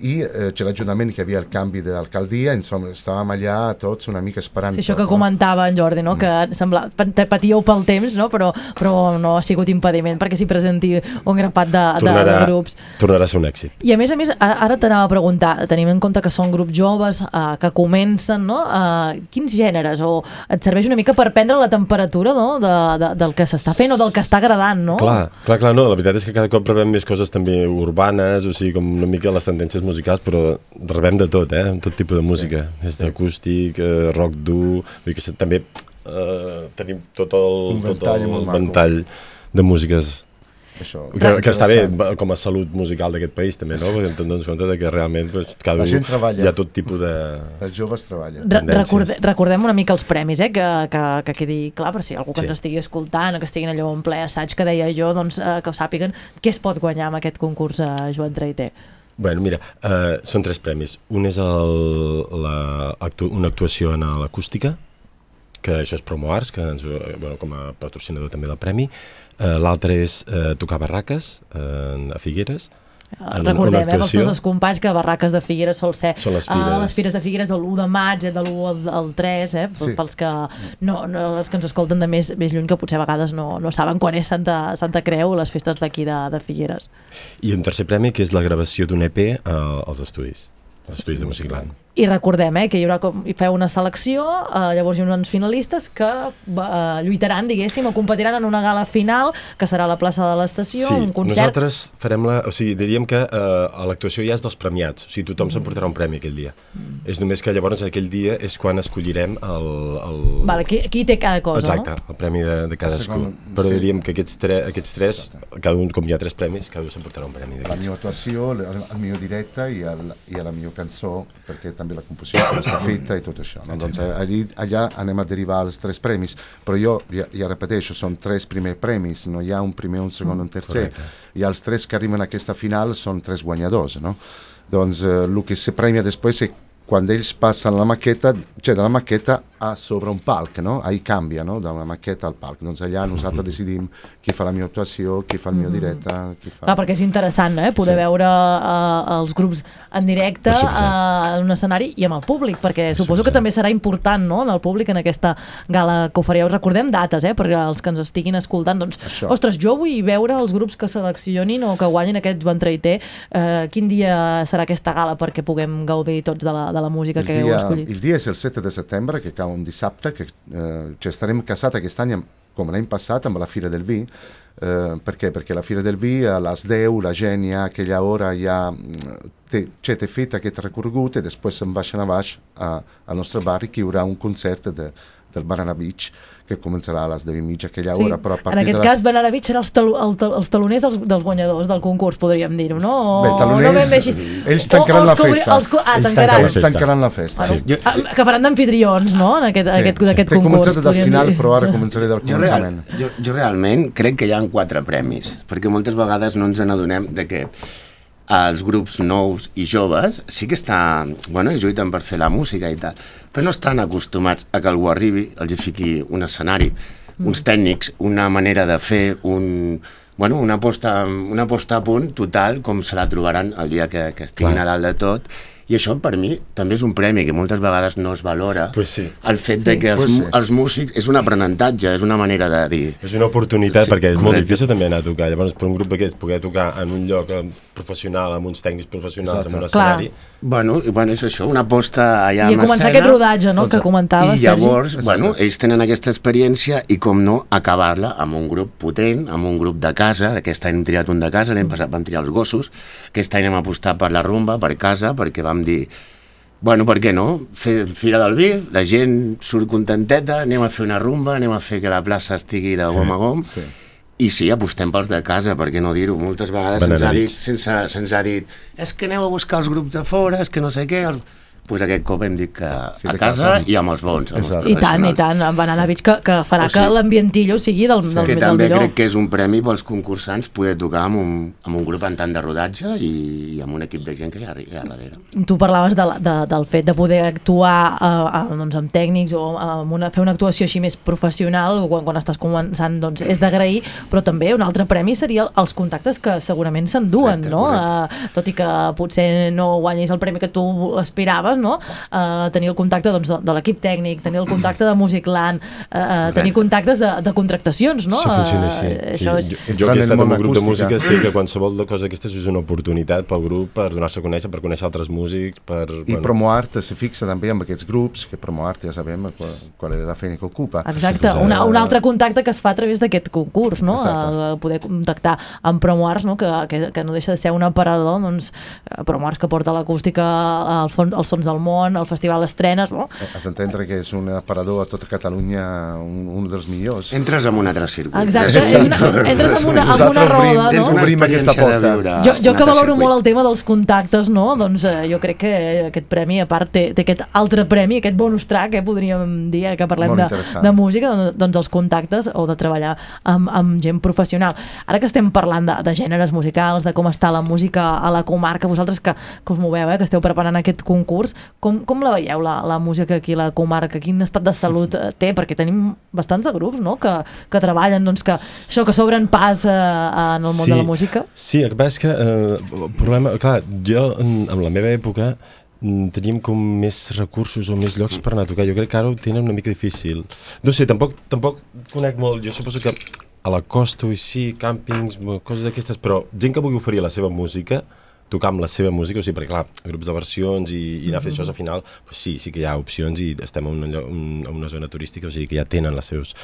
i eh, c'è l'ajunament que havia el canvi d'alcaldia, insomma, estàvem allà tots una mica esperant Sí, això tot, que comentava en Jordi, no? que sembla, pat- patíeu pel temps, no? però, però no ha sigut impediment perquè s'hi presenti un grapat de, de, de Tornarà, grups. tornarà a ser un èxit. I a més a més, ara, ara t'anava a preguntar, tenim en compte que són grups joves, eh, que comencen, no? Eh, quins gèneres? O et serveix una mica per prendre la temperatura no? de, de, del que s'està fent o del que està agradant, no? Clar, clar, clar, no, la veritat és que cada cop rebem més coses també urbanes, o sigui, com una mica les tendències musicals, però rebem de tot, eh? Tot tipus de música, sí. des d'acústic, eh, rock dur, vull dir que també eh, tenim tot el, tot el ventall de músiques. Això, que, que està bé com a salut musical d'aquest país també, no? Perquè ens compte que realment pues, cada La un gent treballa. hi ha tot tipus de... Els joves treballen. Re recorde recordem una mica els premis, eh? que, que, que quedi clar, per si algú que Sí. ens estigui escoltant o que estiguin allò en ple assaig que deia jo, doncs, eh, que ho sàpiguen què es pot guanyar amb aquest concurs a Joan Traiter. Bueno, mira, uh, són tres premis. Un és el, la, actu una actuació en l'acústica, que això és Promo Arts, que ens, ho- bueno, com a patrocinador també del premi. Uh, L'altre és uh, tocar barraques uh, a Figueres. en una Recordem, eh, els nostres companys que Barraques de Figueres sol ser Són les fires. les fires de Figueres de l'1 de maig, eh, de l'1 al, al 3, eh, Sí. pels que no, no, els que ens escolten de més, més lluny que potser a vegades no, no saben quan és Santa, Santa Creu, les festes d'aquí de, de Figueres. I un tercer premi, que és la gravació d'un EP uh, als estudis, als estudis de Musicland. I recordem eh, que hi haurà com, hi feu una selecció, eh, llavors hi haurà uns finalistes que eh, lluitaran, diguéssim, o competiran en una gala final, que serà a la plaça de l'estació, Sí, un concert. nosaltres farem la... O sigui, diríem que a l'actuació ja és dels premiats, o sigui, tothom s'emportarà un premi aquell dia. És només que llavors aquell dia és quan escollirem el... el... Vale, qui, qui té cada cosa, Exacte, el premi de, de cadascú. segon- Però sí. diríem que aquests, tre, aquests tres, cada un, com hi ha tres premis, cada un s'emportarà un premi la meva actuació, el, el millor directe i, el, i a la millor cançó, perquè també la composició com està feta i tot això. No? Doncs allí, allà anem a derivar els tres premis, però jo ja, ja repeteixo, són tres primers premis, no hi ha un primer, un segon, un tercer, i els tres que arriben a aquesta final són tres guanyadors. No? Doncs eh, el que se premia després és quan ells passen la maqueta, cioè de la maqueta a sobre un palc, no? Ahí canvia, no? Da una maqueta al palc. Doncs allà nosaltres decidim qui fa la meva actuació, qui fa el meu Mhm. directe, qui fa... Clar, perquè és interessant, eh? Poder Sí. veure uh, els grups en directe suposat. uh, en un escenari i amb el públic, perquè suposo que també serà important, no?, en el públic en aquesta gala que oferíeu. Recordem dates, eh?, perquè els que ens estiguin escoltant, doncs, Això. ostres, jo vull veure els grups que seleccionin o que guanyin aquest Joan Traiter. Uh, quin dia serà aquesta gala perquè puguem gaudir tots de la, de la música Il que heu dia, escollit? il dia és el 7 de setembre, que cau un dissabte, que eh, ci estarem casats aquest any, com l'any passat, amb la Fira del Vi. Eh, per què? Perquè la Fira del Vi a les 10 la gent ja a aquella hora ja mm, té, cioè, té fet aquest recorregut i després se'n baixen a baix a, al nostre barri que hi haurà un concert de, del Banana Beach que començarà a les 10 i mitja aquella hora, però a en partir aquest de la... cas, Beach serà els, talu el, els taloners dels, dels guanyadors del concurs, podríem dir-ho, no? O, Bé, taloners, no així. ells tancaran o la els festa. Els, ah, Ells tancaran. Ells tancaran la festa. Sí. ah, que faran d'anfitrions, no?, en aquest, aquest, aquest He concurs. començat del final, dir. però ara començaré del Jo, real, començament. jo, jo realment crec que hi ha quatre premis, perquè moltes vegades no ens n'adonem de que els grups nous i joves sí que estan, bueno, i lluiten per fer la música i tal, però no estan acostumats a que algú arribi, els fiqui un escenari, uns tècnics, una manera de fer, un, bueno, una, posta, una posta a punt total com se la trobaran el dia que, que estiguin Clar. a dalt de tot, i això per mi també és un premi que moltes vegades no es valora Pues sí. el fet Sí. de que els, Pues sí. els músics és un aprenentatge, és una manera de dir És una oportunitat Sí, perquè és molt correcte. difícil també anar a tocar. Llavors, per un grup d'aquests, poder tocar en un lloc eh, professional, amb uns tècnics professionals, Exacte. amb un Clar. Bueno, i bueno, és això, una aposta allà I a en començar escena. aquest rodatge, no?, que comentava, I Sergi. llavors, bueno, ells tenen aquesta experiència i com no, acabar-la amb un grup potent, amb un grup de casa, aquest any hem triat un de casa, l'any passat vam triar els gossos, aquest any hem apostat per la rumba, per casa, perquè vam dir, bueno, per què no? Fer Fira del Vi, la gent surt contenteta, anem a fer una rumba, anem a fer que la plaça estigui de gom a gom, sí. I sí, apostem pels de casa, per què no dir-ho? Moltes vegades se'ns ha, dit, sense, se'ns ha dit és que aneu a buscar els grups de fora, és que no sé què... Els... Pues aquest cop hem dit que Sí, a casa casa. i amb els bons. Amb els I tant, i tant, amb Banana Beach, que, que farà O sigui, que l'ambientillo sigui del, del, que del també millor. crec que és un premi pels concursants poder tocar amb un, amb un grup en tant de rodatge i, i amb un equip de gent que hi ha, hi ha darrere. Tu parlaves de, de, del fet de poder actuar eh, eh, doncs, amb tècnics o amb una, fer una actuació així més professional quan, quan estàs començant doncs, és d'agrair, però també un altre premi seria els contactes que segurament s'enduen, no? Eh, tot i que potser no guanyis el premi que tu aspiraves, no? Eh, tenir el contacte doncs, de, de l'equip tècnic, tenir el contacte de Musicland, eh, eh, tenir contactes de, de contractacions, no? Això funciona així. Eh, Sí. això és... Jo, jo que he estat en un grup de música sé que qualsevol de cosa d'aquestes és una oportunitat pel grup per donar-se a conèixer, per conèixer altres músics, per... I Promoart se fixa també amb aquests grups, que Promoart ja sabem qual, qual és la feina que ocupa. Exacte, una, un altre contacte que es fa a través d'aquest concurs, no? Exacte. Eh, poder contactar amb Promoars, no? que, que, que no deixa de ser un aparador, doncs, Promoars que porta l'acústica al fons, als Sons del Món, al Festival d'Estrenes, no? Has d'entendre que és un aparador a tota Catalunya, un, un dels millors. Entres en un altre circuit. Exacte, és una, entres amb una, amb una roda, Tens no? una Obrim aquesta experiència de porta. viure Jo, jo que valoro circuit. molt el tema dels contactes, no? doncs eh, jo crec que aquest premi, a part, té, té aquest altre premi, aquest bonus track, eh, podríem dir, eh, que parlem de, de música, doncs, doncs els contactes o de treballar amb, amb gent professional. Ara que estem parlant de, de gèneres musicals, de com està la música a la comarca, vosaltres que, que us moveu, eh, que esteu preparant aquest concurs, com, com la veieu, la, la música aquí la comarca? Quin estat de salut eh, té? Perquè tenim bastants de grups, no?, que, que treballen, doncs, que això, que s'obren pas eh, en el món de la música. Sí, el que passa és que eh, el problema, clar, jo en, en la meva època mm, teníem com més recursos o més llocs per anar a tocar. Jo crec que ara ho tenen una mica difícil. No sé, tampoc, tampoc conec molt. Jo suposo que a la costa o així, càmpings, coses d'aquestes, però gent que vulgui oferir la seva música, tocar amb la seva música, o sigui, perquè clar, grups de versions i, i anar a fer Mhm. això al final, pues sí, sí que hi ha opcions i estem en una, un, en una zona turística, o sigui que ja tenen les seus,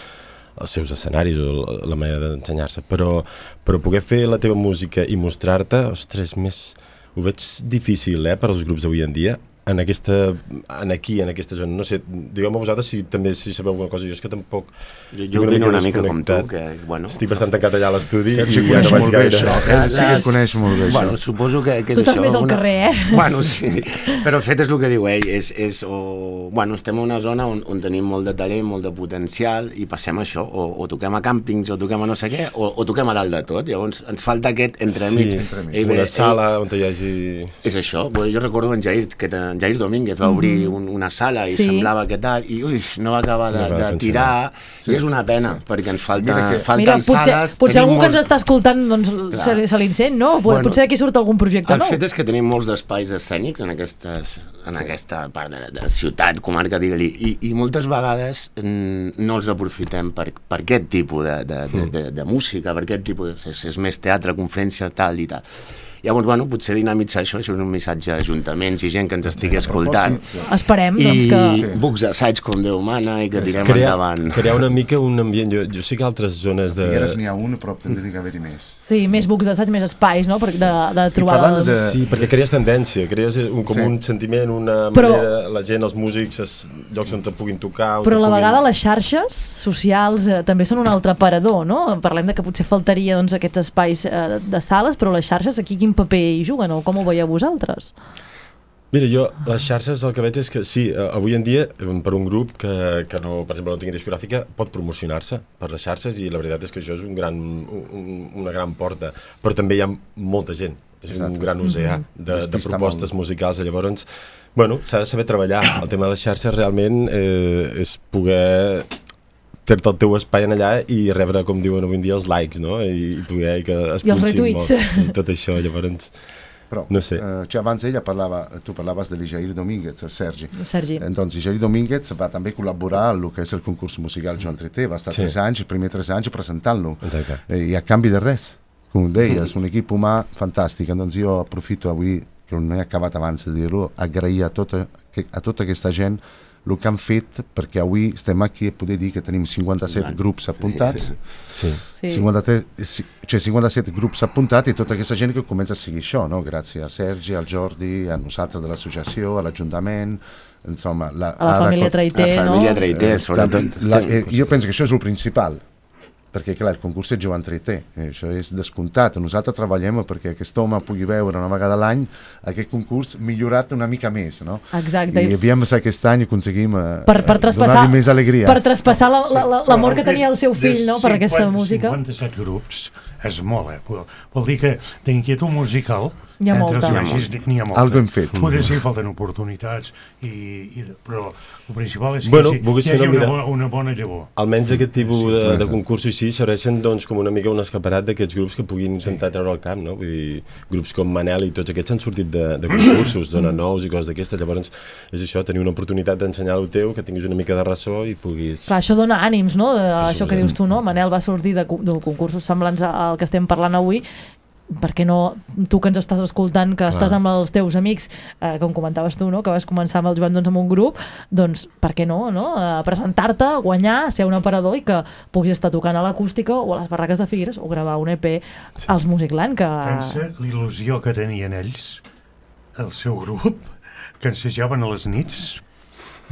els seus escenaris o la- la manera d'ensenyar-se, però, però poder fer la teva música i mostrar-te, ostres, més, ho veig difícil, eh, per als grups d'avui en dia, en aquesta, en aquí, en aquesta zona. No sé, digueu-me vosaltres si també si sabeu alguna cosa. Jo és que tampoc... Jo- jo opino una mica com tu, que, bueno, Estic bastant tancat allà a l'estudi i Sergi ja coneix no vaig gaire. això. Ell sí que coneix molt bé bueno, això. suposo que, que és Tu estàs això. més al carrer, eh? Bueno, sí, però el fet és el que diu ell, és, és o, bueno, estem en una zona on, on tenim molt de talent, molt de potencial, i passem això, o, o toquem a càmpings, o toquem a no sé què, o, o toquem a dalt de tot, llavors ens falta aquest entremig. Sí, Ell una ve- sala on hi hagi... és això, bueno, jo recordo en Jair, que te- en Jair Domínguez va obrir Mhm. un, una sala i Sí. semblava que tal, i ui, no va acabar de, No de tirar, Sí. i és una pena, perquè ens falta, Mira que- falten Mira, potser, sales. potser tenim algú que ens està escoltant doncs, Clar. se, li- se li encén, no? Bueno, potser d'aquí surt algun projecte El nou. fet és que tenim molts espais escènics en, aquestes, en sí. aquesta part de, de ciutat, comarca, digue-li, i, i moltes vegades mm, no els aprofitem per, per aquest tipus de, de, de, de, de música, per aquest tipus de... És, és més teatre, conferència, tal i tal. Llavors, bueno, potser dinamitzar això, això és un missatge a ajuntaments i gent que ens estigui escoltant. Esperem, I doncs, que... bucs d'assaig com Déu mana i que tirem crear, endavant. crear una mica un ambient. Jo, jo sé que altres zones de... Figueres n'hi ha un, però tindria que haver-hi més. Sí, més bucs d'assaig, més espais, no? Per, de, de trobar... els... de... Sí, perquè crees tendència, crees un, com Sí. un sentiment, una Però- manera, la gent, els músics, es, llocs on te puguin tocar... Però a la puguin... vegada les xarxes socials eh, també són un altre parador, no? Parlem de que potser faltaria doncs, aquests espais eh, de sales, però les xarxes aquí quin paper hi juguen o com ho veieu vosaltres? Mira, jo, les xarxes el que veig és que sí, eh, avui en dia, eh, per un grup que, que no, per exemple, no tingui discogràfica, pot promocionar-se per les xarxes i la veritat és que això és un gran, un, una gran porta. Però també hi ha molta gent, és un Exacte. gran oceà Mhm. de, de propostes musicals. Llavors, bueno, s'ha de saber treballar. El tema de les xarxes realment eh, és poder fer-te el teu espai en allà i rebre, com diuen avui en dia, els likes, no? I, i poder que es I els retuits. molt. I tot això, llavors... Però, no sé. eh, ja abans ella parlava, tu parlaves de l'Ijair Domínguez, el Sergi. Sergi. Eh, doncs Ijair Domínguez va també col·laborar en el que és el concurs musical Joan Treté, va estar Sí. tres anys, els primers tres anys presentant-lo. Eh, I a canvi de res, com deies, un equip humà fantàstic. Doncs jo aprofito avui, que no he acabat abans de dir-ho, agrair a tota, a tota aquesta gent el que han fet, perquè avui estem aquí a poder dir que tenim 57 Endavant. grups apuntats, Sí. Sí. 53, si- cioè 57 grups apuntats i tota aquesta gent que comença a seguir això, no? gràcies al Sergi, al Jordi, a nosaltres de l'associació, a l'Ajuntament, insomma... La, A la família Traité, La no? família Traité, Eh, sobretot. La, eh, jo penso que això és el principal, perquè clar, el concurs és Joan Treité, eh, això és descomptat. Nosaltres treballem perquè aquest home pugui veure una vegada l'any aquest concurs millorat una mica més, no? Exacte. I aviam si aquest any aconseguim eh, Per, per eh, traspassar, donar-li més alegria. per traspassar la- la- la- l'amor que tenia el seu fill no, per aquesta 50, música. 57 grups és molt, eh? Vol, vol dir que d'inquietud musical N'hi ha entre molta. els n'hi ha molta. Algo hem fet. Poder sí, falten oportunitats, i, i, però el principal és que Bueno, sí, hi no, hagi una, bona, una bona llavor. Almenys aquest tipus Sí, de, clar. de concursos així serveixen doncs, com una mica un escaparat d'aquests grups que puguin intentar treure al camp, no? Vull dir, grups com Manel i tots aquests han sortit de, de concursos, dona nous i coses d'aquestes, llavors és això, tenir una oportunitat d'ensenyar el teu, que tinguis una mica de ressò i puguis... Clar, això dona ànims, no? De, això que dius tu, no? Manel va sortir de, de concursos semblants al que estem parlant avui per què no, tu que ens estàs escoltant, que Clar. estàs amb els teus amics, eh, com comentaves tu, no? que vas començar amb el Joan doncs, amb un grup, doncs per què no, no? Eh, presentar-te, guanyar, ser un aparador i que puguis estar tocant a l'acústica o a les barraques de Figueres o gravar un EP sí. als Musicland, que... Pensa l'il·lusió que tenien ells, el seu grup, que ensejaven a les nits,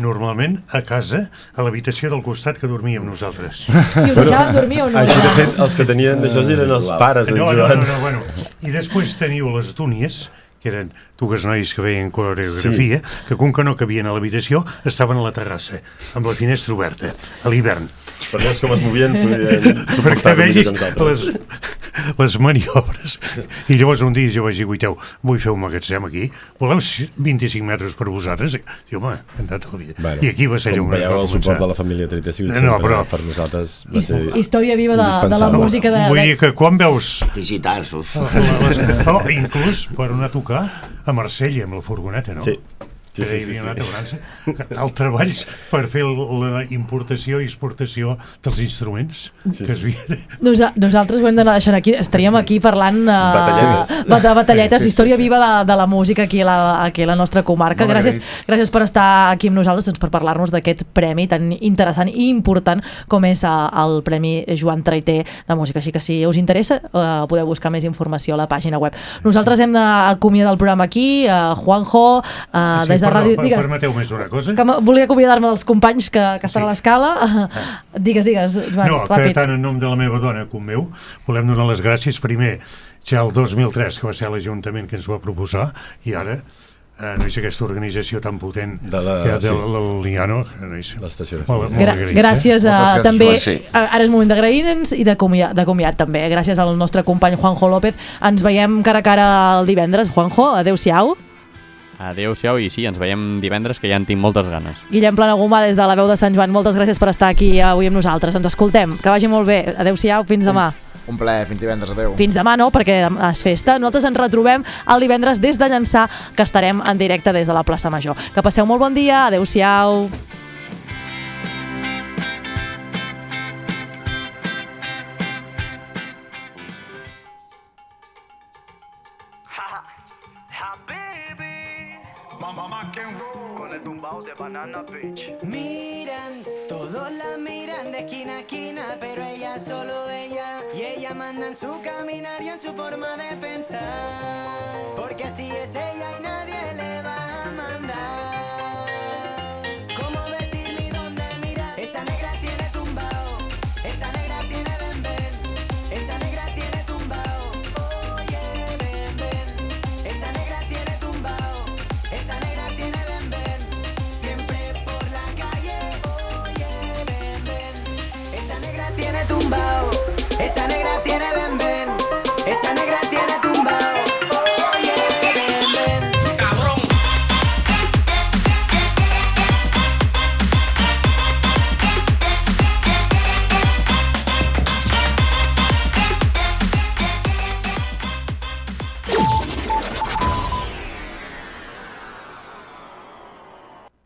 normalment a casa, a l'habitació del costat que dormíem nosaltres. I us deixaven dormir o no? Així, de fet, els que tenien d'això eren els pares d'en no, no, Joan. no, no, bueno. I després teniu les dúnies, que eren dues noies que veien coreografia, sí. que com que no cabien a l'habitació, estaven a la terrassa, amb la finestra oberta, a l'hivern. Per veure com es movien, podien Perquè suportar vegis les, les maniobres. I llavors un dia jo vaig dir, guiteu, vull fer un magatzem aquí, voleu 25 metres per vosaltres? I home, encantat la vida. Bueno, I aquí va ser com on es va veieu, el suport començar. de la família Tret ha sigut No, sempre, però- per nosaltres va ser Història viva de, de la música de... Vull dir que quan veus... Digitals, uf. Oh, inclús per anar a tocar a Marsella amb la furgoneta, no? Sí. Sí, sí, sí, sí. anat a França. El treballs per fer la importació i exportació dels instruments Sí, que es havia... Nosa nosaltres ho hem d'anar deixant aquí. Estaríem aquí parlant uh, Batalletes. de batalletes, Sí, sí, història sí, sí. viva de, de la música aquí a la, aquí a la nostra comarca. Molt Gràcies, agraït. gràcies per estar aquí amb nosaltres, doncs, per parlar-nos d'aquest premi tan interessant i important com és uh, el Premi Joan Traité de Música. Així que si us interessa, uh, podeu buscar més informació a la pàgina web. Nosaltres hem d'acomiadar el programa aquí, uh, Juanjo, uh, Sí, des de perdó, Ràdio... Digues, Permeteu més una cosa? que volia acomiadar-me dels companys que, que estan a l'escala. digues, digues, Joan, No, que ràpid. tant en nom de la meva dona com meu, volem donar les gràcies primer ja el 2003, que va ser l'Ajuntament que ens va proposar, i ara eh, no és aquesta organització tan potent De la- que de sí. l'Oliano. No és... L'estació de Molt, Gra gràcies eh? a, gràcies, també, sí. a, ara és moment d'agrair-nos i de comiat, de comiat també. Gràcies al nostre company Juanjo López. Ens veiem cara a cara el divendres. Juanjo, adeu-siau. Adéu-siau i sí, ens veiem divendres, que ja en tinc moltes ganes. Guillem Planagumà, des de la veu de Sant Joan, moltes gràcies per estar aquí avui amb nosaltres. Ens escoltem. Que vagi molt bé. Adéu-siau, fins demà. Un plaer, fins divendres, adeu. Fins demà no, perquè és festa. Nosaltres ens retrobem el divendres des de Llançà, que estarem en directe des de la plaça Major. Que passeu molt bon dia. Adéu-siau. De Banana Beach. Miran, todos la miran de esquina a esquina, pero ella solo ella. Y ella manda en su caminar y en su forma de pensar. Porque así es ella y nadie le va Esa negra tiene bembé.